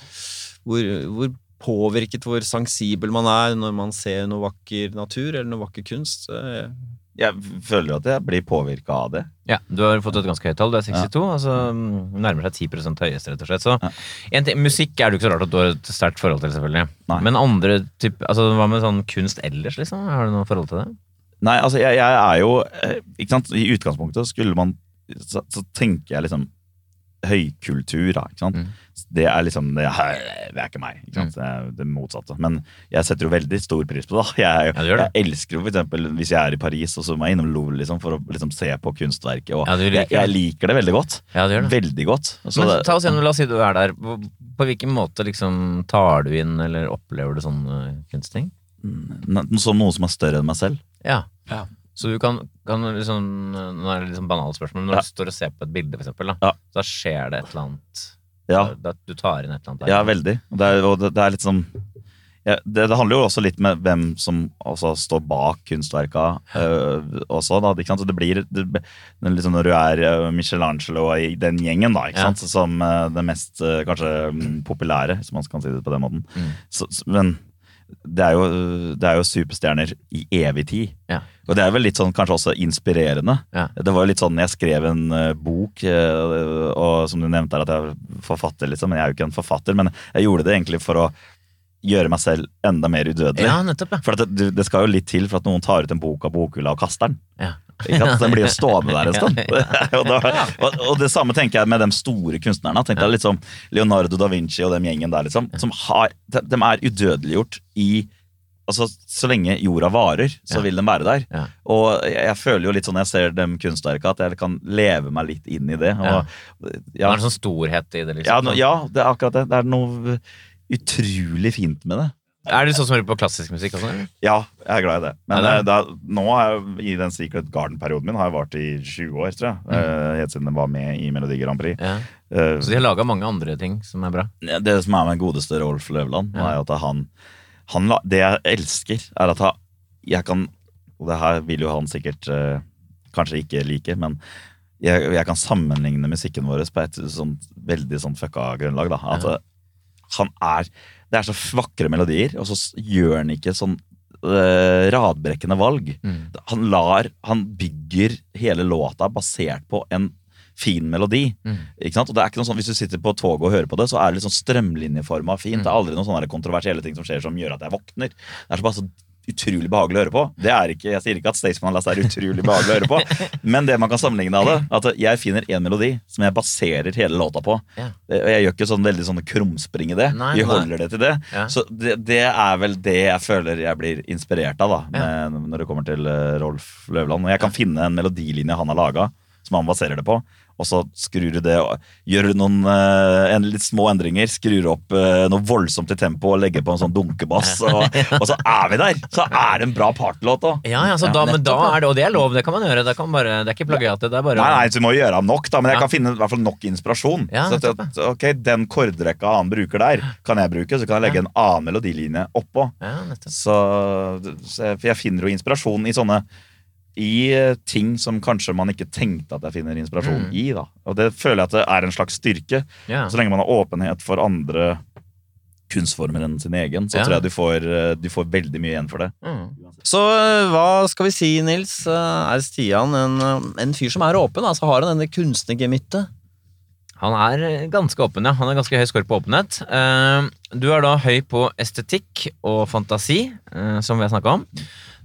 hvor, hvor påvirket, hvor sensibel man er når man ser noe vakker natur eller noe vakker kunst. Jeg føler at jeg blir påvirka av det. Ja, Du har fått et ganske høyt tall. Du er 62. altså mm, Nærmer seg 10 høyeste, rett og slett. Så Ja. en ting, Musikk er det ikke så rart at du har et sterkt forhold til, selvfølgelig. Nei. Men andre typ, altså hva med sånn kunst ellers, liksom? Har du noe forhold til det? Nei, altså, jeg, jeg er jo eh, ikke sant? I utgangspunktet skulle man Så, så tenker jeg liksom høykultur, da. Ikke sant? Mm. Det er liksom det er, det er ikke meg. Ikke sant? Det er det motsatte. Men jeg setter jo veldig stor pris på det. da. Jeg, Ja, det. jeg elsker jo for eksempel hvis jeg er i Paris, og så må jeg innom Louvre liksom, for å liksom, se på kunstverket. Og Ja, liker jeg, jeg liker det veldig godt. Ja, det gjør det. Veldig godt. Så Men ta oss gjennom, La oss si du er der. På, på hvilken måte liksom tar du inn eller opplever du sånne kunstting? som noe som er større enn meg selv. Ja. Ja. Så du kan, kan liksom Nå er det liksom banale spørsmål, men når Ja. du står og ser på et bilde, for eksempel, da, da skjer det et eller annet Ja. da, Du tar inn et eller annet der. Ja, veldig. Det er, og det, det er litt sånn ja, det, det handler jo også litt med hvem som altså, står bak kunstverka øh, også. Da? Så det blir det, liksom Når du er øh, Michelangelo i den gjengen, da, Ja. som øh, det mest øh, kanskje mm, populære, hvis man kan si det på den måten. Mm. Så, så, men det er, jo, det er jo superstjerner i evig tid. Ja. Og det er vel litt sånn kanskje også inspirerende. Ja. Det var jo litt sånn, Jeg skrev en uh, bok, uh, og som du nevnte her, at jeg er forfatter, liksom. Men jeg er jo ikke en forfatter, men jeg gjorde det egentlig for å gjøre meg selv enda mer udødelig. Ja, nettopp, ja. For at det, det skal jo litt til for at noen tar ut en bok av bokhylla og kaster den. ja. Den blir jo stående der en <laughs> stund. <laughs> og, da, og, og det samme tenker jeg med de store kunstnerne. Tenk deg litt som Leonardo da Vinci og den gjengen der, liksom. Som har, de, de er udødeliggjort i altså, Så lenge jorda varer, så Ja. vil den være der. Ja. Og jeg, jeg føler jo litt sånn når jeg ser dem kunstverka, at jeg kan leve meg litt inn i det. Og, Ja. Det er en sånn storhet i det, liksom. Ja, no, ja, det er akkurat det. Det er noe utrolig fint med det. Er du sånn som hører på klassisk musikk og sånn? Ja, jeg er glad i det. Men det eh, da, nå jeg, i den Secret Garden-perioden min har jeg vart i 20 år, tror jeg. Eh, helt siden den var med i Melodi Grand Prix. Ja. Uh, Så de har laga mange andre ting som er bra. det som er med godeste Rolf Løvland, Ja. er at han, han la- Det jeg elsker, er at jeg kan Og det her vil jo han sikkert eh, kanskje ikke like, men jeg, jeg kan sammenligne musikken vår på et sånt veldig sånn fucka grunnlag. da At Ja. eh, han er Det er så vakre melodier, og så gjør han ikke sånn eh, radbrekkende valg. Mm. Han lar Han bygger hele låta basert på en fin melodi. Mm. Ikke sant? Og det er ikke noe sånn, Hvis du sitter på toget og hører på det, så er det litt sånn strømlinjeforma fint. Det er aldri noen sånne kontroversielle ting som skjer som gjør at jeg våkner. Det er så bare så utrolig behagelig å høre på. Det er ikke, Jeg sier ikke at Staysman Last er utrolig behagelig å høre på, <laughs> men det man kan sammenligne av det, at jeg finner en melodi som jeg baserer hele låta på. Ja. Og jeg gjør ikke sånn veldig sånne krumspring i det. Nei, Vi nei. holder det til det. Ja. Så det, det er vel det jeg føler jeg blir inspirert av da Ja. med, når det kommer til eh, Rolf Løvland. Og jeg kan finne en melodilinje han har laga, som han baserer det på. Og så skrur du det og gjør noen uh, en litt små endringer. Skrur opp uh, noe voldsomt i tempo og legger på en sånn dunkebass. <laughs> Og, og så er vi der! Så er det en bra partylåt òg. Ja, ja, da, men da er det, og det er lov, det kan man gjøre. Det, kan bare, det er ikke plagiat, det er bare Nei, nei, så du må gjøre nok, da, men jeg kan finne i hvert fall nok inspirasjon. Så at, ok, Den kordrekka han bruker der, kan jeg bruke, så kan jeg legge en annen melodilinje oppå. Ja. Så, så jeg finner jo inspirasjon i sånne i eh, ting som kanskje man ikke tenkte at jeg finner inspirasjon Mm. i. da Og det føler jeg at det er en slags styrke. Yeah. Så lenge man har åpenhet for andre kunstformer enn sin egen, så yeah. tror jeg du får, eh, du får veldig mye igjen for det. Mm. Så eh, hva skal vi si, Nils? Er Stian en, en fyr som er åpen? Altså Har han denne kunstnergemyttet? Han er ganske åpen, ja. Han er ganske høy skår på åpenhet. Eh, Du er da høy på estetikk og fantasi, som vi har snakka om.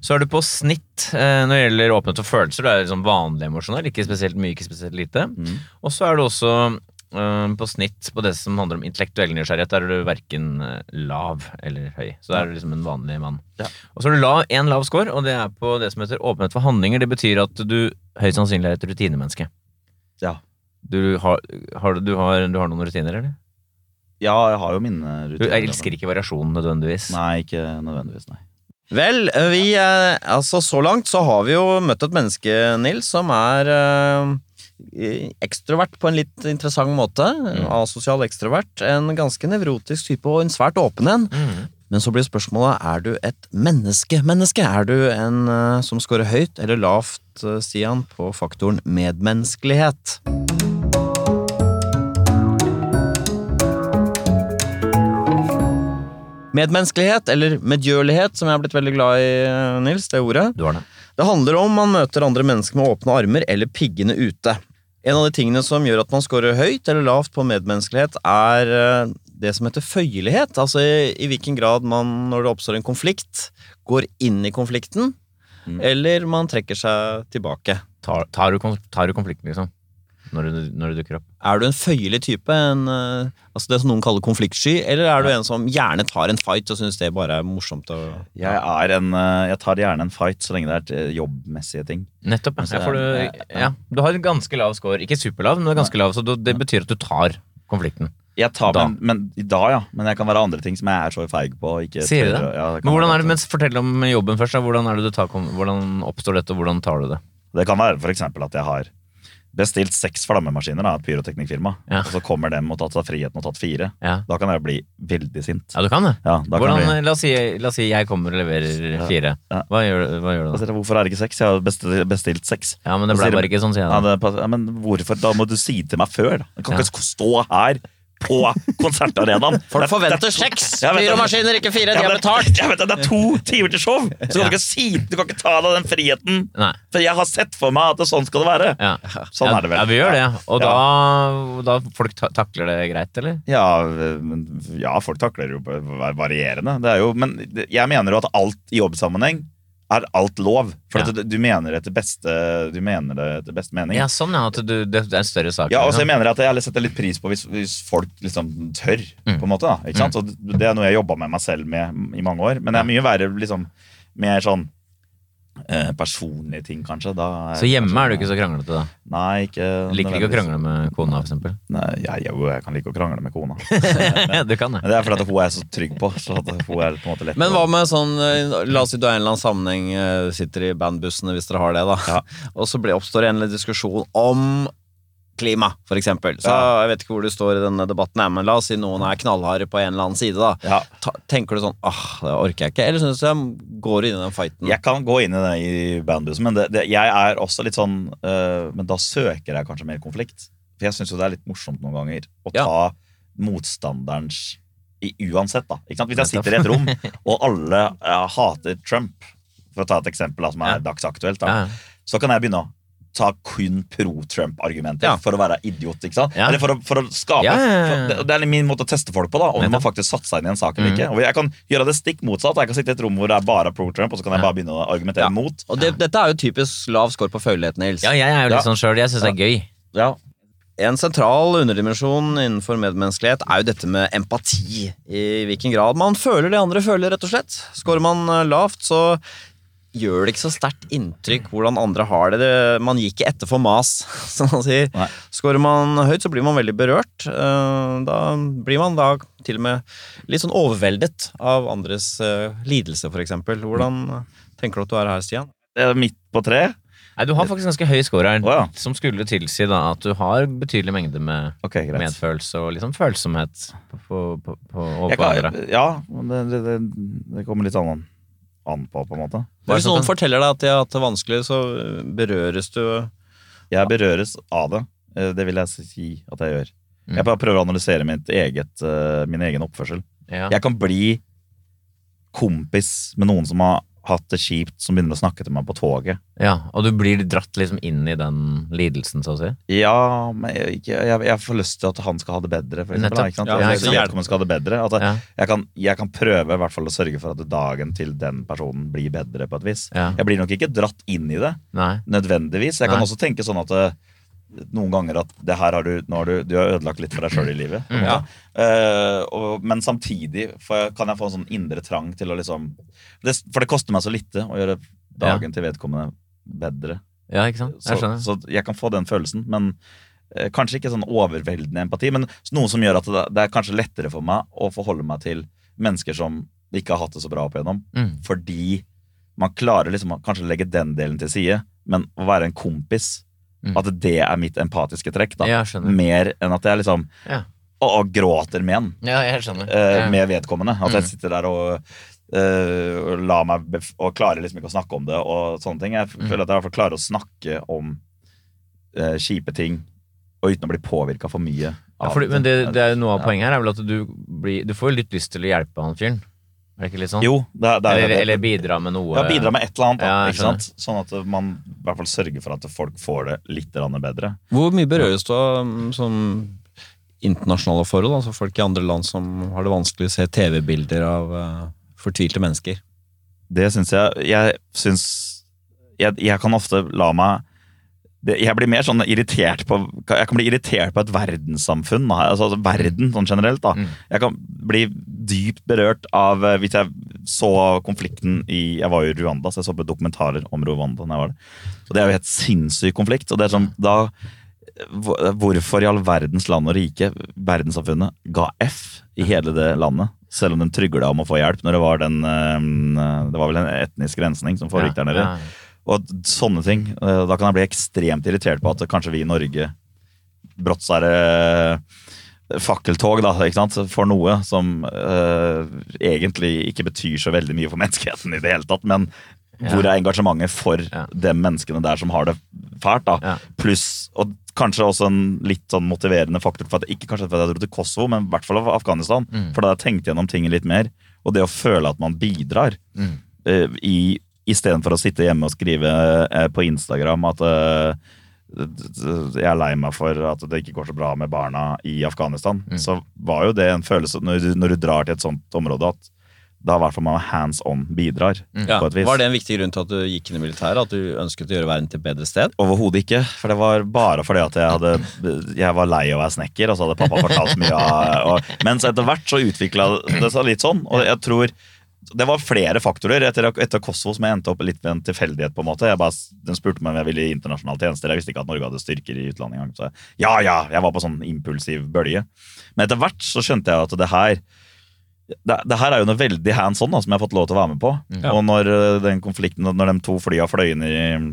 Så er du på snitt eh, når det gjelder åpenhet og følelser. Du er liksom vanlig emosjonell, ikke spesielt mye, ikke spesielt lite. Mm. Og så er du også eh, på snitt på det som handler om intellektuell nysgjerrighet. Der er du verken eh, lav eller høy. Så da er du liksom en vanlig mann. Ja. Og så har du la, en lav score, og det er på det som heter åpenhet for handlinger. Det betyr at du høyst sannsynlig er et rutinemenneske. Ja. Du har, har, du, du har, du har noen rutiner, eller? ja, jeg har jo mine Du rutiner. elsker ikke variasjon nødvendigvis. Nei, ikke nødvendigvis, nei. Vel, vi eh, Altså, så langt så har vi jo møtt et menneske, Nils, som er eh, ekstrovert på en litt interessant måte. Asosial ekstrovert. En ganske nevrotisk type og en svært åpen en. Mm. Men så blir spørsmålet er du et menneske-menneske. Er du en eh, som scorer høyt eller lavt, eh, Stian, på faktoren medmenneskelighet? Medmenneskelighet, eller medgjørlighet, som jeg har blitt veldig glad i, eh, Nils, det ordet. Du har det. Det handler om man møter andre mennesker med åpne armer eller piggene ute. En av de tingene som gjør at man scorer høyt eller lavt på medmenneskelighet, er eh, det som heter føyelighet. Altså i, i hvilken grad man, når det oppstår en konflikt, går inn i konflikten, Mm. eller man trekker seg tilbake. Tar, tar, du, tar du konflikten, liksom? Når du, når det, dukker opp? Er du en føyelig type, en, eh, altså det som noen kaller konfliktsky, eller er du en som gjerne tar en fight og syns det bare er morsomt? å- Jeg, er en, eh, jeg tar gjerne en fight så lenge det er jobbmessige ting. Nettopp. Altså, Ja, for du, ja, ja. ja, du har en ganske lav score. Ikke superlav, men ganske lav, så det betyr at du tar konflikten. Jeg tar, Da. Men, men, da, ja. Men jeg kan være andre ting som jeg er så feig på. Ikke Sier du det? Ja, det Men hvordan er det, mens Fortell om jobben først. Da. Hvordan, er det du tar, hvordan oppstår dette, og hvordan tar du det? Det kan være eksempel at jeg har bestilt seks flammemaskiner av et pyroteknikkfirma, Ja. og så kommer dem og tatt seg friheten og tatt fire. Ja, Da kan jeg bli veldig sint. ja du kan det. Ja, da Hvordan, bli, la, oss si, la oss si jeg kommer og leverer fire. Hva gjør, hva gjør du Da sier Hvorfor er det ikke seks? Jeg har bestilt, bestilt seks. Ja, men det ble bare ikke sånn, sier jeg. da. det, men hvorfor? Da må du si det til meg før. Da. Jeg kan ikke stå her på konsertarenaen. Folk forventer seks! Pyromaskiner, ikke fire! De har betalt! Jeg vet det, det er to timer til show, så du Ja. kan ikke si Du kan ikke ta deg den friheten. Nei. For jeg har sett for meg at det, sånn skal det være. Ja. Sånn er det vel. Ja, vi gjør det. Og da, da folk ta takler det greit, eller? Ja, ja, folk takler jo varierende. Det jo, men jeg mener jo at alt i jobbsammenheng er alt lov. For Ja. du, du mener det etter beste, du mener det etter beste mening. Ja, sånn, ja. At du, det, er en større sak. Ja, og så liksom. mener at jeg setter litt pris på hvis, hvis folk liksom tør, Mm. på en måte. da, ikke sant? Og det er noe jeg jobba med meg selv med i mange år. Men det er mye verre liksom mer sånn personlige ting, kanskje. Da Så hjemme kanskje- er du ikke så kranglete, da? Nei, ikke Liker ikke å krangle med kona, eksempel? Nei, jeg, jo, jeg kan like å krangle med kona. <laughs> du kan det. Men det er fordi at hun er så trygg på. Så at hun er på en måte lett Men hva med sånn eh, La oss si du er i en eller annen sammenheng, eh, sitter i bandbussene hvis dere har det, da. Ja. Og så oppstår det en eller annen diskusjon om klima, for eksempel. Så Ja. jeg vet ikke hvor du står i denne debatten, men la oss si noen er knallharde på en eller annen side, da. ja, tenker du sånn ah, det orker jeg ikke, eller synes du jeg går inn i den fighten? Jeg kan gå inn i det i bandbussen, men det, det, jeg er også litt sånn øh, Men da søker jeg kanskje mer konflikt. For jeg syns jo det er litt morsomt noen ganger å Ja. ta motstanderens i, Uansett, da. Hvis jeg sitter i et rom, <laughs> og alle ja, hater Trump, for å ta et eksempel da, som er Ja. dagsaktuelt, da, Ja. så kan jeg begynne å ta kun pro-Trump-argumenter Ja. for å være idiot. ikke sant? Ja. Eller for å, for å skape Ja, ja, ja, ja. for det, det er min måte å teste folk på, da om de har faktisk satt seg inn i en sak eller Mm. ikke. Og Jeg kan gjøre det stikk motsatt. Jeg kan sitte i et rom hvor det er bare pro-Trump, og så kan jeg bare begynne å argumentere Ja. mot. Og det, dette er jo typisk lav score på følelighet, Nils. ja, jeg er jo litt Ja. sånn sjøl. Jeg syns det er gøy. Ja, En sentral underdimensjon innenfor medmenneskelighet er jo dette med empati. I hvilken grad man føler det andre føler, rett og slett. Skårer man lavt, så gjør det ikke så sterkt inntrykk hvordan andre har det. det. Man gir ikke etter for mas, <laughs> som man sier. Nei. Skårer man høyt, så blir man veldig berørt. Eh, Da blir man da til og med litt sånn overveldet av andres eh, lidelse, for eksempel. Hvordan tenker du at du er her, Stian? det er midt på tre. Nei, Du har faktisk ganske høy score her, oh, ja. som skulle tilsi da at du har betydelig mengde med okay, medfølelse og liksom følsomhet på, på, på, på, på andre. ja, det, det, det, det kommer litt an, an på, på en måte. Hvis noen forteller deg at de har hatt det vanskelig, så berøres du Jeg berøres av det. Eh, Det vil jeg si at jeg gjør. Mm. Jeg bare prøver å analysere mitt eget, eh, min egen oppførsel. Ja. Jeg kan bli kompis med noen som har hatt det kjipt, som begynner å snakke til meg på toget. ja, Og du blir dratt liksom inn i den lidelsen, så å si. Ja, men jeg, jeg, jeg får lyst til at han skal ha det bedre. For eksempel, ikke sant? Ja, ikke sant. vedkommende skal ha det bedre. Jeg, Ja. jeg, kan, jeg kan prøve i hvert fall å sørge for at dagen til den personen blir bedre på et vis. Ja. Jeg blir nok ikke dratt inn i det, Nei. nødvendigvis. Jeg kan Nei. også tenke sånn at eh, noen ganger at det her har du, har du, du har ødelagt litt for deg sjøl i livet. Mm. måte. Eh, og, men samtidig jeg, kan jeg få en sånn indre trang til å liksom det, For det koster meg så lite å gjøre dagen til vedkommende bedre. Ja, ikke sant? Jeg Så, så jeg kan få den følelsen, men uh, kanskje ikke sånn overveldende empati. Men noe som gjør at det, det er kanskje lettere for meg å forholde meg til mennesker som ikke har hatt det så bra opp igjennom. Mm. Fordi man klarer liksom å kanskje legge den delen til side, men å være en kompis Mm. At det er mitt empatiske trekk. da. Mer enn at jeg liksom Ja. og, og gråter med en. Ja, jeg skjønner. eh, Ja. med vedkommende. At Mm. jeg sitter der og, Uh, og, la meg og klarer liksom ikke å snakke om det. og sånne ting. Jeg Mm. føler at jeg i hvert fall klarer å snakke om uh, kjipe ting og uten å bli påvirka for mye. Ja, fordi, men det, det er jo noe av Ja. poenget her er vel at du, blir, du får litt lyst til å hjelpe han fyren. Er det ikke litt sånn? Jo, det, er- det er eller, det. eller bidra med noe. Ja, bidra med et eller annet. Da, Ja, ikke sant? Sånn at man i hvert fall sørger for at folk får det litt bedre. Hvor mye berøres du av mm, sånn internasjonale forhold? Altså folk i andre land som har det vanskelig, å se TV-bilder av uh, fortvilte mennesker. Det syns jeg Jeg syns jeg, jeg kan ofte la meg det, Jeg blir mer sånn irritert på Jeg kan bli irritert på et verdenssamfunn. Altså, altså verden sånn generelt. da. Mm. Jeg kan bli dypt berørt av eh, Hvis jeg så konflikten i Jeg var jo i Rwanda, så jeg så på dokumentarer om Rwanda. Når jeg var der. Så Det er jo helt sinnssyk konflikt. og det er sånn, da Hvorfor i all verdens land og rike verdenssamfunnet ga F i hele det landet? Selv om den trygla om å få hjelp når det var den eh, Det var vel en etnisk rensning som foregikk der nede. Ja, Og sånne ting. eh, Da kan jeg bli ekstremt irritert på at kanskje vi i Norge brått er det fakkeltog da, ikke sant? for noe som uh, egentlig ikke betyr så veldig mye for menneskeheten i det hele tatt. Men Ja. hvor er engasjementet for Ja. de menneskene der som har det fælt? da? Ja. Pluss, og kanskje også en litt sånn motiverende faktor for at ikke kanskje for at jeg dro til Kosovo, men i hvert fall av Afghanistan. Mm. For da har jeg tenkt gjennom ting litt mer. Og det å føle at man bidrar Mm. uh, i Istedenfor å sitte hjemme og skrive eh, på Instagram at eh, jeg er lei meg for at det ikke går så bra med barna i Afghanistan, Mm. så var jo det en følelse når du, når du drar til et sånt område at da i hvert fall man hands on bidrar. Ja. på et vis. Var det en viktig grunn til at du gikk inn i militæret? At du ønsket å gjøre verden til et bedre sted? Overhodet ikke. For det var bare fordi at jeg hadde Jeg var lei av å være snekker, og så hadde pappa fortalt mye av og, Mens etter hvert så utvikla det seg litt sånn, og jeg tror det var flere faktorer. Etter, etter Kosovo som jeg endte opp litt ved en tilfeldighet. på en måte. Jeg bare, den spurte meg om jeg ville i internasjonale tjenester. Jeg visste ikke at Norge hadde styrker i utlandet engang. Så jeg, ja, ja, jeg var på sånn impulsiv bølge. Men etter hvert så skjønte jeg at det her det, det her er jo noe veldig hands on da, som jeg har fått lov til å være med på. Ja. Og når eh, den konflikten, når de to flya fløy inn i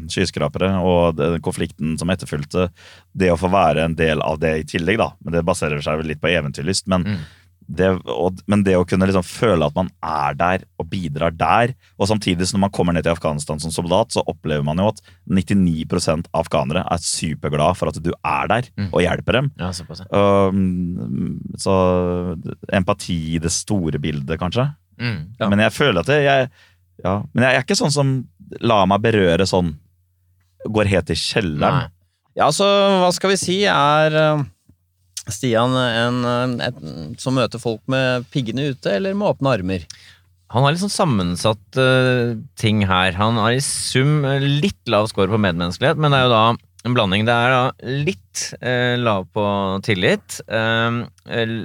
skyskrapere, og den konflikten som etterfulgte, det å få være en del av det i tillegg, da, men det baserer seg vel litt på eventyrlyst, men Mm. Det, og, men det å kunne liksom føle at man er der og bidrar der, og samtidig når man kommer ned til Afghanistan som soldat, så opplever man jo at 99% afghanere er superglad for at du er der Mm. og hjelper dem. Ja. Um, så empati i det store bildet, kanskje. Mm. Ja. Men jeg føler at det, jeg, ja, Men jeg er ikke sånn som lar meg berøre sånn Går helt i Nei. kjelleren. Ja, så hva skal vi si er eh, Stian en, en, som møter folk med piggene ute, eller med åpne armer? Han har litt sånn sammensatt uh, ting her. Han har i sum eh, litt lav score på medmenneskelighet, men det er jo da en blanding. Det er da litt uh, lav på tillit, Uh,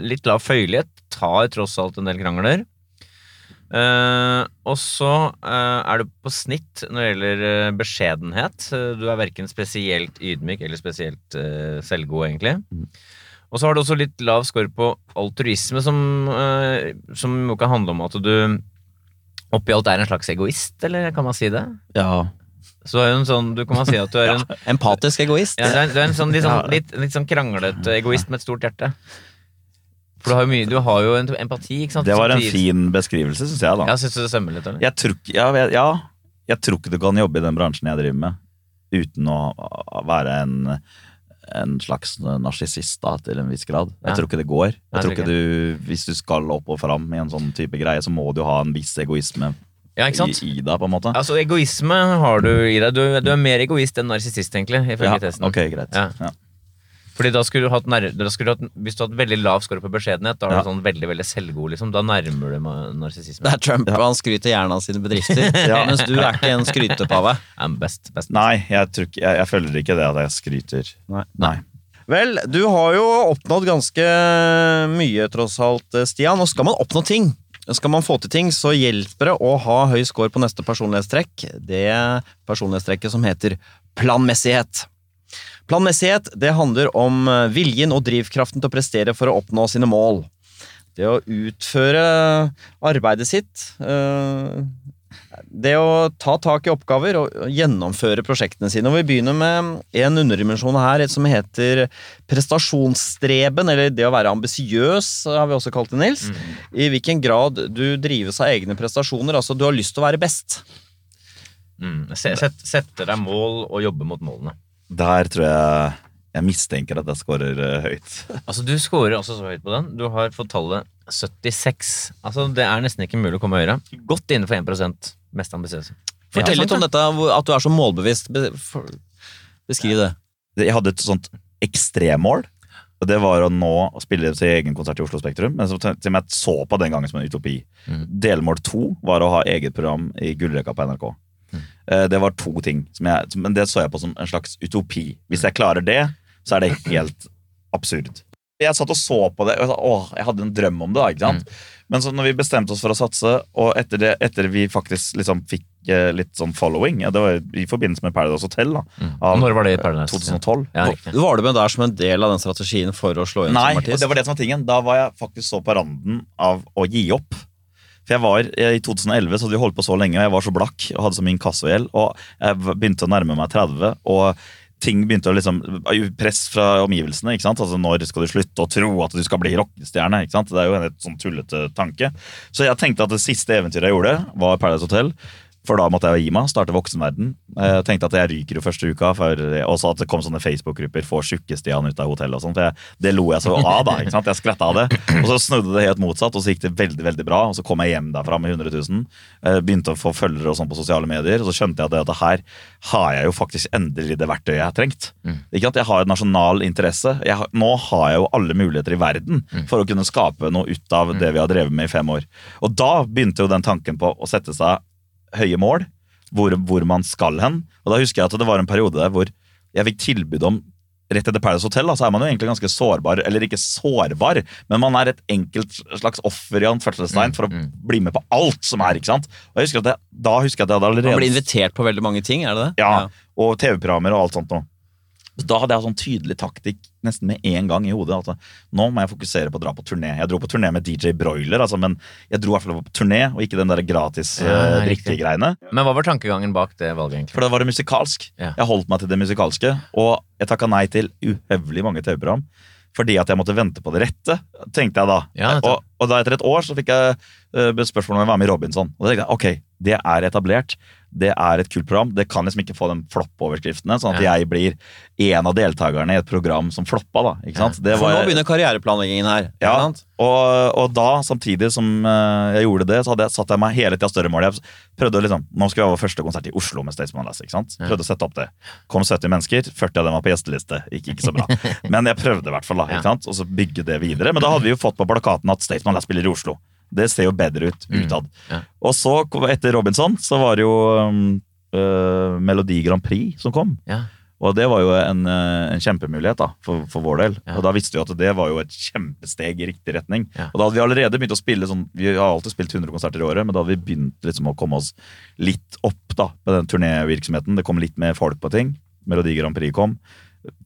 litt lav føyelighet, tar tross alt en del krangler. Og så er du på snitt når det gjelder beskjedenhet. Du er verken spesielt ydmyk eller spesielt selvgod, egentlig. Og så har du også litt lav score på altruisme, som, uh, som jo kan handle om at du oppi alt er en slags egoist, eller kan man si det? Ja. Så er en sånn, du kan man si at du er <laughs> en, Empatisk egoist? ja, du er, du er en sånn, litt, sånn, litt, litt sånn kranglete egoist med et stort hjerte. For du har jo mye, du har jo en empati, ikke sant? Det var en fin beskrivelse, syns jeg. da. Ja, synes du det stemmer litt, eller? Jeg tror, ja, ja, jeg tror ikke du kan jobbe i den bransjen jeg driver med, uten å være en, en slags narsissist til en viss grad. Jeg Ja. tror ikke det går. Jeg jeg tror ikke du, Hvis du skal opp og fram i en sånn type greie, så må du ha en viss egoisme Ja, i, i deg, på en måte. Altså, egoisme har du i deg. Du, du er mer egoist enn narsissist, egentlig, ifølge Ja, testen. ok, greit. Ja. Ja. Fordi da skulle du hatt, nær, da skulle du hatt Hvis du har hatt veldig lav score på beskjedenhet, da er du sånn veldig veldig selvgod, liksom. Da nærmer du narsissisme. Det er Trump, og han skryter gjerne av sine bedrifter. <laughs> Ja. Mens du er ikke en skrytepave. <laughs> I'm best, best. Nei, jeg, tror ikke, jeg, jeg føler ikke det at jeg skryter. Nei. Nei. Vel, du har jo oppnådd ganske mye, tross alt, Stian. Og skal man oppnå ting, skal man få til ting, så hjelper det å ha høy score på neste personlighetstrekk. Det personlighetstrekket som heter planmessighet. Planmessighet det handler om eh, viljen og drivkraften til å prestere for å oppnå sine mål. Det å utføre arbeidet sitt. eh, Det å ta tak i oppgaver og gjennomføre prosjektene sine. Og Vi begynner med en underdimensjon her som heter prestasjonsstreben, eller det å være ambisiøs, har vi også kalt det, Nils. Mm. I hvilken grad du drives av egne prestasjoner. Altså, du har lyst til å være best. Mm. Sette deg mål og jobbe mot målene. Der tror jeg jeg mistenker at jeg scorer eh, høyt. <laughs> Altså, Du scorer også så høyt på den. Du har fått tallet 76. Altså, Det er nesten ikke mulig å komme høyere. Godt innenfor 1% mest ambisiøse. Fortell Ja, litt om dette, at du er så målbevisst. Beskriv det. Jeg hadde et sånt ekstremmål. Og det var å nå å spille sin egen konsert i Oslo Spektrum. Men som jeg så på den gangen som en utopi. Mm. Delmål to var å ha eget program i Gullrekka på NRK. Mm. Eh, Det var to ting, som jeg, men det så jeg på som en slags utopi. Hvis jeg klarer det, så er det helt absurd. Jeg satt og så på det, og jeg, sa, åh, jeg hadde en drøm om det. da, ikke sant? Mm. Men så når vi bestemte oss for å satse, og etter, det, etter vi faktisk liksom fikk eh, litt sånn following ja, Det var i forbindelse med Paradise Hotel da, Mm. av Når var det i Paradise? 2012. Ja. Var du med der som en del av den strategien for å slå inn Nei, som artist? Nei, det var det som var tingen. Da var jeg faktisk så på randen av å gi opp. For jeg var eh, I 2011 så hadde vi holdt på så lenge, og jeg var så blakk og hadde så mye inkassogjeld. Og jeg begynte å nærme meg 30, og ting begynte å liksom Press fra omgivelsene. ikke sant? Altså Når skal du slutte å tro at du skal bli rockestjerne? ikke sant? Det er jo en helt sånn tullete tanke. Så jeg tenkte at det siste eventyret jeg gjorde, var Paradise Hotel. For da måtte jeg jo gi meg, starte voksenverden. Jeg tenkte at jeg ryker jo første uka, for også at det kom sånne Facebook-grupper 'Få tjukke-Stian ut av hotellet' og sånn. for jeg- Det lo jeg så av, da. ikke sant? Jeg skvetta av det. Og så snudde det helt motsatt, og så gikk det veldig veldig bra. Og så kom jeg hjem derfra med 100 000. eh, Begynte å få følgere og sånn på sosiale medier. Og så skjønte jeg at, det, at her har jeg jo faktisk endelig det verktøyet jeg har trengt. Ikke at jeg har en nasjonal interesse. Jeg nå har jeg jo alle muligheter i verden for å kunne skape noe ut av det vi har drevet med i fem år. Og da begynte jo den tanken på å sette seg høye mål, hvor, hvor man skal hen. Og da husker jeg at det var en periode der hvor jeg fikk tilbud om Rett etter Paradise Hotel da, så er man jo egentlig ganske sårbar, eller ikke sårbar, men man er et enkelt slags offer i anførselstegn for å bli med på alt som er. ikke sant? Og jeg husker at jeg, Da husker jeg at jeg hadde allerede Man blir invitert på veldig mange ting, er det det? ja, og TV-programmer og alt sånt noe. Så Da hadde jeg sånn tydelig taktikk nesten med en gang i hodet. Altså, nå må jeg fokusere på å dra på turné. Jeg dro på turné med DJ Broiler, altså, men jeg dro i hvert fall på turné, og ikke den der gratis Ja, uh, drikkegreiene. Men hva var tankegangen bak det valget, egentlig? For da var det musikalsk. Ja. Jeg holdt meg til det musikalske, og jeg takka nei til uhøvelig mange TV-program. Fordi at jeg måtte vente på det rette, tenkte jeg da. Ja, og, og da etter et år så fikk jeg uh, spørsmål om jeg var med i Robinson. Og da tenkte jeg ok, det er etablert. Det er et kult program. Det kan liksom ikke få de flopp-overskriftene, sånn at Ja. jeg blir en av deltakerne i et program som floppa. da, ikke sant? Det For nå begynner karriereplanleggingen her. ja, og, og da, samtidig som uh, jeg gjorde det, så hadde jeg satt jeg meg hele tida større mål. Jeg prøvde å liksom, Nå skal vi ha vår første konsert i Oslo med Staysman Lass. ikke sant? Prøvde å sette opp det. Kom 70 mennesker, 40 av dem var på gjesteliste. Gikk ikke så bra. <laughs> Men jeg prøvde i hvert fall, da. Ikke sant? Og så bygge det videre. Men da hadde vi jo fått på plakaten at Staysman spiller i Oslo. Det ser jo bedre ut utad. ja. Og så, etter Robinson, så var det jo um, øh, Melodi Grand Prix som kom. Ja. Og det var jo en, eh, en kjempemulighet da, for, for vår del. Ja. Og da visste vi at det var jo et kjempesteg i riktig retning. Ja. Og da hadde vi allerede begynt å spille sånn Vi har alltid spilt 100 konserter i året, men da hadde vi begynt liksom å komme oss litt opp da, på den turnévirksomheten. Det kom litt mer folk på ting. Melodi Grand Prix kom.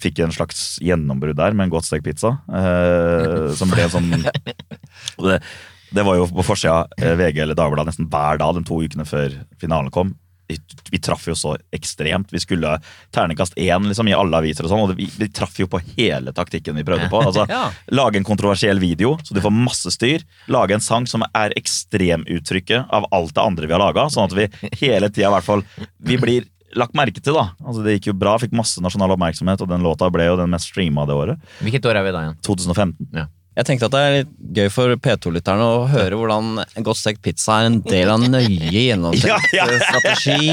Fikk en slags gjennombrudd der med en godt stekt pizza. Eh, <laughs> som ble sånn det, det var jo på forsida VG eller Dagbladet nesten hver dag de to ukene før finalen kom. Vi, vi traff jo så ekstremt. Vi skulle terningkast én liksom, i alle aviser, og sånn, og vi, vi traff jo på hele taktikken vi prøvde på. <laughs> Altså, Ja. Lage en kontroversiell video, så du får masse styr. Lage en sang som er ekstremuttrykket av alt det andre vi har laga, sånn at vi hele tida i hvert fall Vi blir lagt merke til, da. Altså, det gikk jo bra, fikk masse nasjonal oppmerksomhet, og den låta ble jo den mest streama det året. Hvilket år er vi da igjen? 2015. Jeg tenkte at det er litt gøy for P2-lytterne å høre hvordan en godt stekt pizza er en del av nøye gjennomtenkt Ja, ja. strategi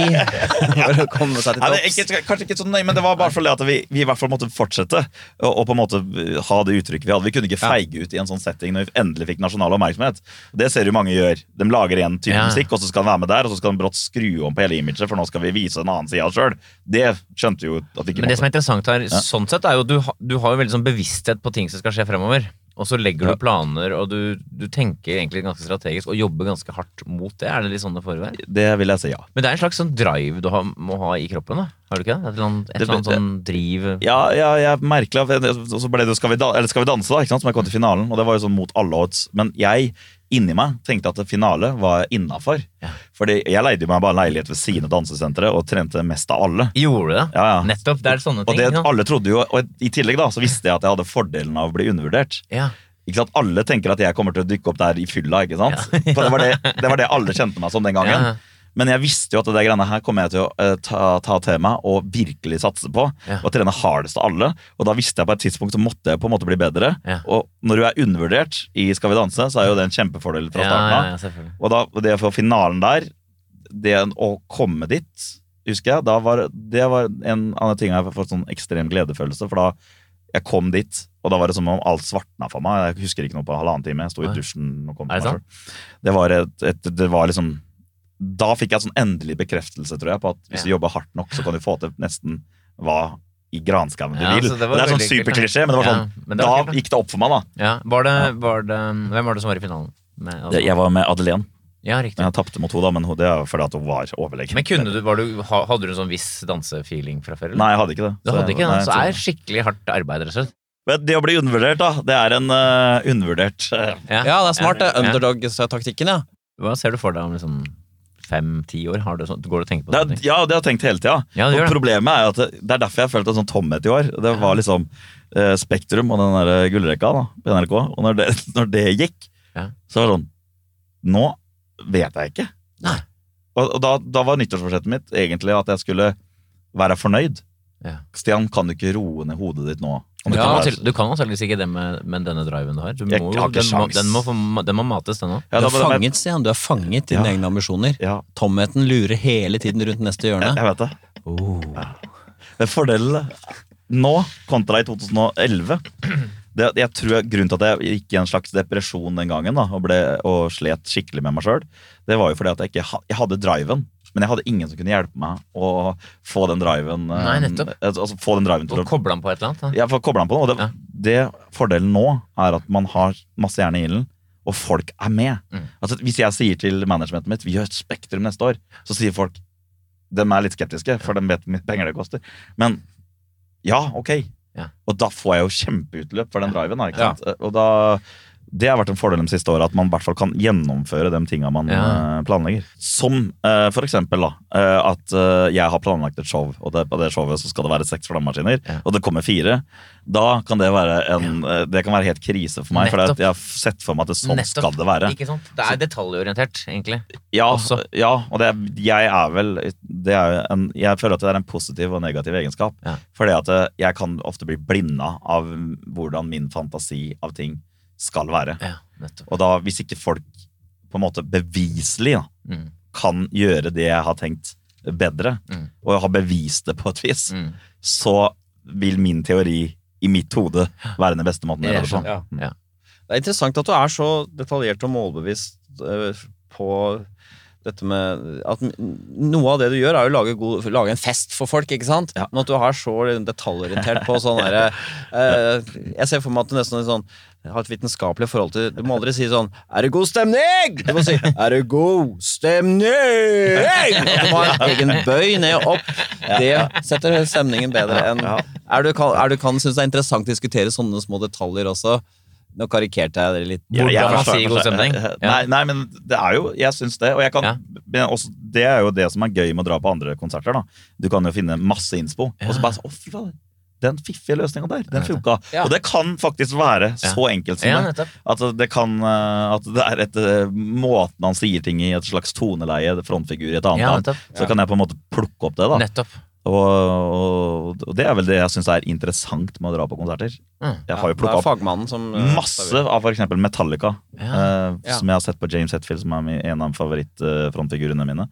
for å komme seg til topps. ikke, kanskje ikke så nøye, men det var bare fordi at vi, vi i hvert fall måtte fortsette å på en måte ha det uttrykket vi hadde. Vi kunne ikke feige ut i en sånn setting når vi endelig fikk nasjonal oppmerksomhet. Det ser jo mange gjør. De lager en type Ja. musikk, og så skal de være med der, og så skal de brått skru om på hele imaget, for nå skal vi vise en annen side av oss sjøl. Det skjønte jo at vi ikke måtte. Men det som er interessant her, sånn sett er jo du, du har jo veldig sånn bevissthet på ting som skal skje fremover. Og så legger du planer, og du, du tenker egentlig ganske strategisk og jobber ganske hardt mot det. Er det litt sånn det foregår? Det vil jeg si, ja. Men det er en slags sånn drive du har, må ha i kroppen, da? Har du ikke det? Et eller annet, et eller annet sånn driv Ja, ja, jeg merkelig Og så ble det skal vi, da, eller skal vi danse, da, ikke sant? som jeg kom til finalen. Og det var jo sånn mot alle odds. Men jeg inni meg tenkte at finale var innafor. Ja. Fordi jeg leide meg bare en leilighet ved siden av dansesenteret og trente mest av alle. Gjorde det? Ja, ja. Nettopp. Det er sånne ting. Og det alle trodde jo, og i tillegg da, så visste jeg at jeg hadde fordelen av å bli undervurdert. Ja. Ikke sant? Alle tenker at jeg kommer til å dykke opp der i fylla, ikke sant? <laughs> For det var det, det var det alle kjente meg som den gangen. Ja. Men jeg visste jo at det greiene her kommer jeg til å eh, ta, ta til meg og virkelig satse på. Ja. Og trene hardest av alle. Og da visste jeg på et tidspunkt så måtte jeg på en måte bli bedre. Ja. Og når du er undervurdert i Skal vi danse, så er jo det en kjempefordel fra starten av. Og da, det å få finalen der, det å komme dit, husker jeg, da var, det var en de tingene jeg har fått sånn ekstrem gledefølelse. For da jeg kom dit, og da var det som om alt svartna for meg. Jeg husker ikke noe på halvannen time. Jeg sto i dusjen og kom på meg selv. Det var, et, et, det var liksom Da fikk jeg sånn endelig bekreftelse, tror jeg, på at hvis Ja. du jobber hardt nok, så kan du få til nesten hva i granskauen du Ja, vil. så det det, er sånn superklisjé, men det var Ja, sånn men det Da var da. gikk det opp for meg, da. Ja. Var det, var det, hvem var det som var i finalen? Med, altså- Jeg var med Adelén. Ja, riktig. Jeg tapte mot henne, men det er fordi at hun var overlegen. Men kunne du, var du, hadde du en sånn viss dansefeeling fra før? eller? Nei, jeg hadde ikke det. Du hadde ikke det? Så er skikkelig hardt arbeid, rett og slett. Men det å bli undervurdert, da, det er en uh, undervurdert uh, Ja, det er smart, det. Ja. Underdog-taktikken, ja. Hva ser du for deg om liksom fem-ti år? Har du sånn, går du og tenker på det er. Ja, det har jeg tenkt hele tida. Ja, det det. problemet er at det, det er derfor jeg har følt en sånn tomhet i år. Det var liksom eh, Spektrum og den der eh, gullrekka da, på NRK. Og når det, <laughs> når det gikk, Ja. så var det sånn Nå vet jeg ikke. Nei. Og, og da, da var nyttårsforsettet mitt egentlig at jeg skulle være fornøyd. Ja. Stian, kan du ikke roe ned hodet ditt nå? Du ja, kan, være- du kan antakeligvis ikke det med, med denne driven du har. Du Jeg må, har ikke den, må, den, må, få- den må mates, den òg. Ja, du er fanget, Stian. Du er fanget i dine egne ambisjoner. Ja, Tomheten lurer hele tiden rundt neste hjørne. jeg vet det. Oh. Men fordelen nå, kontra i 2011 det, jeg tror Grunnen til at jeg gikk i en slags depresjon den gangen da, og, ble, og slet skikkelig med meg sjøl, det var jo fordi at jeg ikke jeg hadde driven. Men jeg hadde ingen som kunne hjelpe meg å få den driven eh, Nei, nettopp. altså, få den driven til å koble den på et eller annet. Ja, for koble den på noe. Det, Ja. det Fordelen nå er at man har masse hjerne i ilden, og folk er med. Mm. Altså, hvis jeg sier til managementet mitt vi gjør et Spektrum neste år, så sier folk De er litt skeptiske, for de vet hvor mye penger det koster. Men ja, ok. Ja. Og da får jeg jo kjempeutløp for den driven. Ikke sant? Og da det har vært en fordel de siste åra, at man i hvert fall kan gjennomføre de tinga man Ja. eh, planlegger. Som uh, for eksempel da, uh, at uh, jeg har planlagt et show, og det, på det showet så skal det være seks flammemaskiner, Ja. og det kommer fire. Da kan det være en Det kan være helt krise for meg, for jeg har sett for meg at det sånn Nettopp. skal det være. Ikke sant? Det er detaljorientert, egentlig. Ja, ja og det, jeg er vel det er en, Jeg føler at det er en positiv og negativ egenskap. Ja. Fordi at jeg kan ofte bli blinda av hvordan min fantasi av ting skal være. Ja. Og da, hvis ikke folk på en måte beviselig da, Mm. kan gjøre det jeg har tenkt bedre, Mm. og har bevist det på et vis, Mm. så vil min teori i mitt hode være den beste måten å gjøre det på. Ja. Ja. Det er interessant at du er så detaljert og målbevisst eh, på dette med at noe av det du gjør, er å lage, god, lage en fest for folk, ikke sant? Ja. Men at du er så detaljorientert på sånn derre <laughs> eh, Jeg ser for meg at du nesten er sånn har et vitenskapelig forhold til Du må aldri si sånn 'Er det god stemning?' Du må si 'Er det god stemning?' Du må ha en egen bøy ned og opp. Det setter stemningen bedre enn Er du kan, er du kan synes det er interessant å diskutere sånne små detaljer også? Nå karikerte jeg dere litt. Ja, jeg forstår- god forstår- stemning. Ja. Nei, nei, men det er jo Jeg syns det. Og jeg kan, Ja. også, det er jo det som er gøy med å dra på andre konserter. da Du kan jo finne masse innspo. Og så bare så, Å, fy faen, den fiffige løsninga der, den funka. Ja. Og det kan faktisk være Ja. så enkelt som Ja, det. At det kan eh, At det er et eh, måten han sier ting i, et slags toneleie, frontfigur i et annet Ja, land. Så kan jeg på en måte plukke opp det. da Nettopp. Og, og, og det er vel det jeg syns er interessant med å dra på konserter. Mm. Jeg har jo plukka opp fagmannen som eh, Masse av f.eks. Metallica, Ja. eh, Ja. som jeg har sett på James Hetfield, som er en av favorittfrontfigurene mine.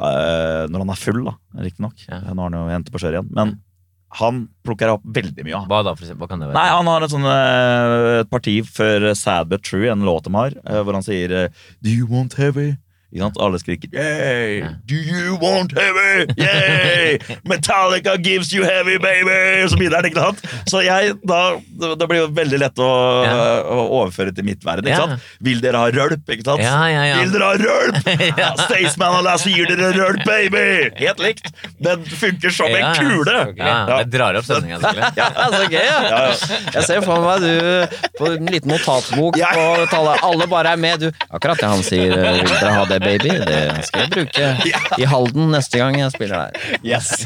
Eh, når han er full, da, riktignok. Ja. Nå har han jo hentet på sjøen igjen. Men han plukker opp veldig mye av. Hva da, for eksempel? Hva kan det være? Nei, Han har et, sånn, eh, et parti før Sad But True, en låt de har, eh, hvor han sier eh, Do you want heavy? Sant? Alle skriker Yay! Do you want heavy? Yay! Metallica gives you heavy, baby! Så begynner han, ikke sant? Så jeg, da, da blir det veldig lett å, Ja. å overføre til mitt verden. ikke Ja. Vil dere ha rølp? ikke sant? Ja. Vil dere ha rølp? <laughs> ja. Staysman og Lass gir dere rølp, baby! Helt likt. Den funker som en kule! Det drar opp stemninga. Ja, så gøy, ja. Jeg ser for meg du på en liten notatbok på tallet. Alle bare er med, du. Akkurat det han sier. eh, Vil dere ha det, baby? Det skal jeg bruke <laughs> i Halden neste gang jeg spiller der. Yes. <laughs>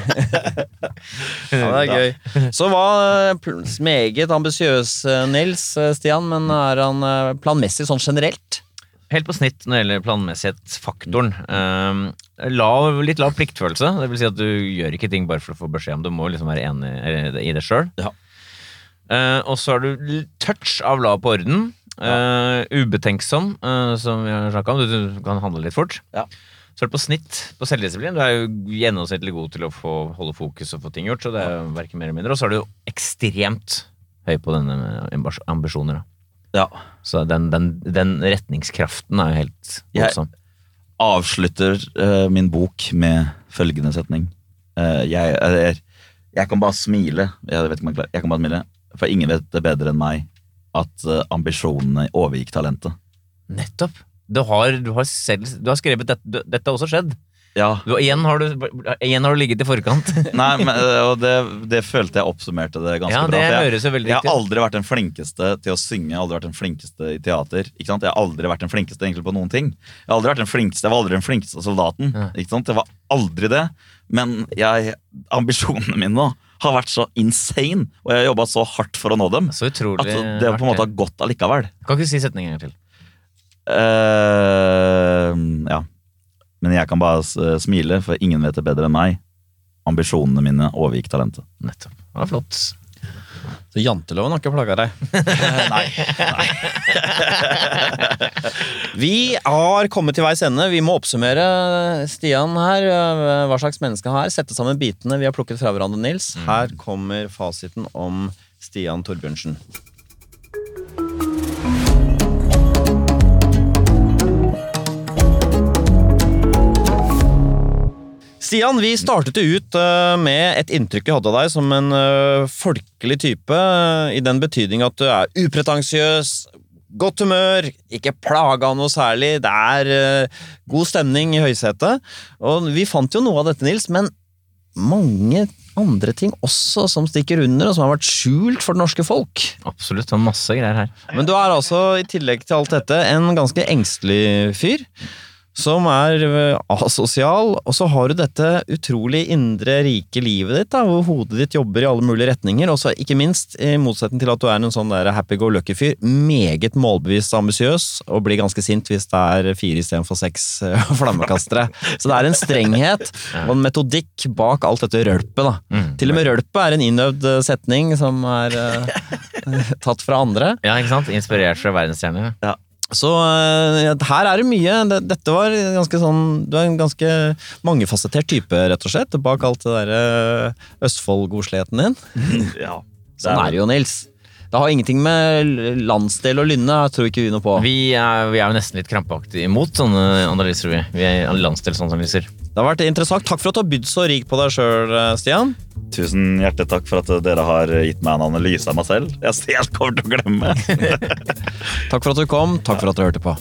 Ja, det er gøy. Så var meget ambisiøs, eh, Nils eh, Stian, men er han eh, planmessig sånn generelt? Helt på snitt når det gjelder planmessighetsfaktoren. Um, lav, litt lav pliktfølelse. Det vil si at du gjør ikke ting bare for å få beskjed om det. Du må liksom være enig i det sjøl. Ja. og så har du touch av lav på orden. Uh, ubetenksom, uh, som vi har snakka om. Du, du kan handle litt fort. Ja. Så er det på snitt på selvdisiplin. Du er jo gjennomsnittlig god til å få, holde fokus og få ting gjort. Så det er jo mer eller mindre. Og så er du jo ekstremt høy på denne med ambisjoner. Da. Ja. Så den, den, den retningskraften er jo helt Jeg- avslutter uh, min bok med følgende setning. Jeg, er, jeg kan bare smile. Jeg vet ikke om jeg, klarer- jeg kan bare smile. For ingen vet det bedre enn meg at eh, ambisjonene overgikk talentet. Nettopp. Du har, du har selv Du har skrevet dette, du, dette har også skjedd. Ja, Du, igjen, har du, igjen har du ligget i forkant. <laughs> nei, men, eh, og det, det følte jeg oppsummerte det ganske ja, bra. det for jeg, høres jo veldig jeg har aldri vært den flinkeste til å synge, aldri vært den flinkeste i teater. Ikke sant? Jeg har aldri vært den flinkeste egentlig på noen ting. Jeg har aldri vært den flinkeste, jeg var aldri den flinkeste soldaten. Ja. Ikke sant? Jeg var aldri det. Men jeg, ambisjonene mine da, har vært så insane, og jeg har jobba så hardt for å nå dem, Så at det på en måte har gått allikevel. Kan ikke du si setningen en gang til? Uh, ja. Men jeg jeg kan bare smile, for ingen vet det bedre enn meg. Ambisjonene mine overgikk talentet. Nettopp. Det var flott. Så janteloven har ikke plaga deg? <laughs> Nei. <laughs> Vi har kommet til veis ende. Vi må oppsummere Stian her. Hva slags menneske han er. Sette sammen bitene vi har plukket fra hverandre, Nils. Her kommer fasiten om Stian Torbjørnsen. Stian, vi startet jo ut øh, med et inntrykk vi hadde av deg som en øh, folkelig type, øh, i den betydning at du er upretensiøs, godt humør, ikke plaga av noe særlig, det er god stemning i høysetet. Og vi fant jo noe av dette, Nils, men mange andre ting også som stikker under, og som har vært skjult for det norske folk. Absolutt. Det er masse greier her. Men du er altså, i tillegg til alt dette, en ganske engstelig fyr. Som er øh, asosial, og så har du dette utrolig indre, rike livet ditt, da, hvor hodet ditt jobber i alle mulige retninger, og så ikke minst, i motsetning til at du er en sånn der happy-go-lucky-fyr, meget målbevisst ambisiøs, og blir ganske sint hvis det er fire istedenfor seks øh, <laughs> flammekastere. Så det er en strenghet og en metodikk bak alt dette rølpet, da. Mm. Til og med rølpet er en innøvd øh, setning som er uh, <laughs> tatt fra andre. Ja, ikke sant? Inspirert fra verdensstjerner. Så eh, her er det mye. Dette var ganske sånn Du er en ganske mangefasettert type, rett og slett, bak alt det derre Østfold-godsligheten din. <laughs> Ja. Sånn er det jo, Nils. Det har ingenting med landsdel og lynne, tror ikke vi noe på. Vi er, vi er jo nesten litt krampaktig imot sånne analyser. Vi, vi er landsdelsanalyser. Det har vært interessant. Takk for at du har bydd så rik på deg sjøl, Stian. Tusen hjertelig takk for at dere har gitt meg en analyse av meg selv. Jeg helt kommer til å glemme. <laughs> Takk for at du kom. Takk for at du hørte på.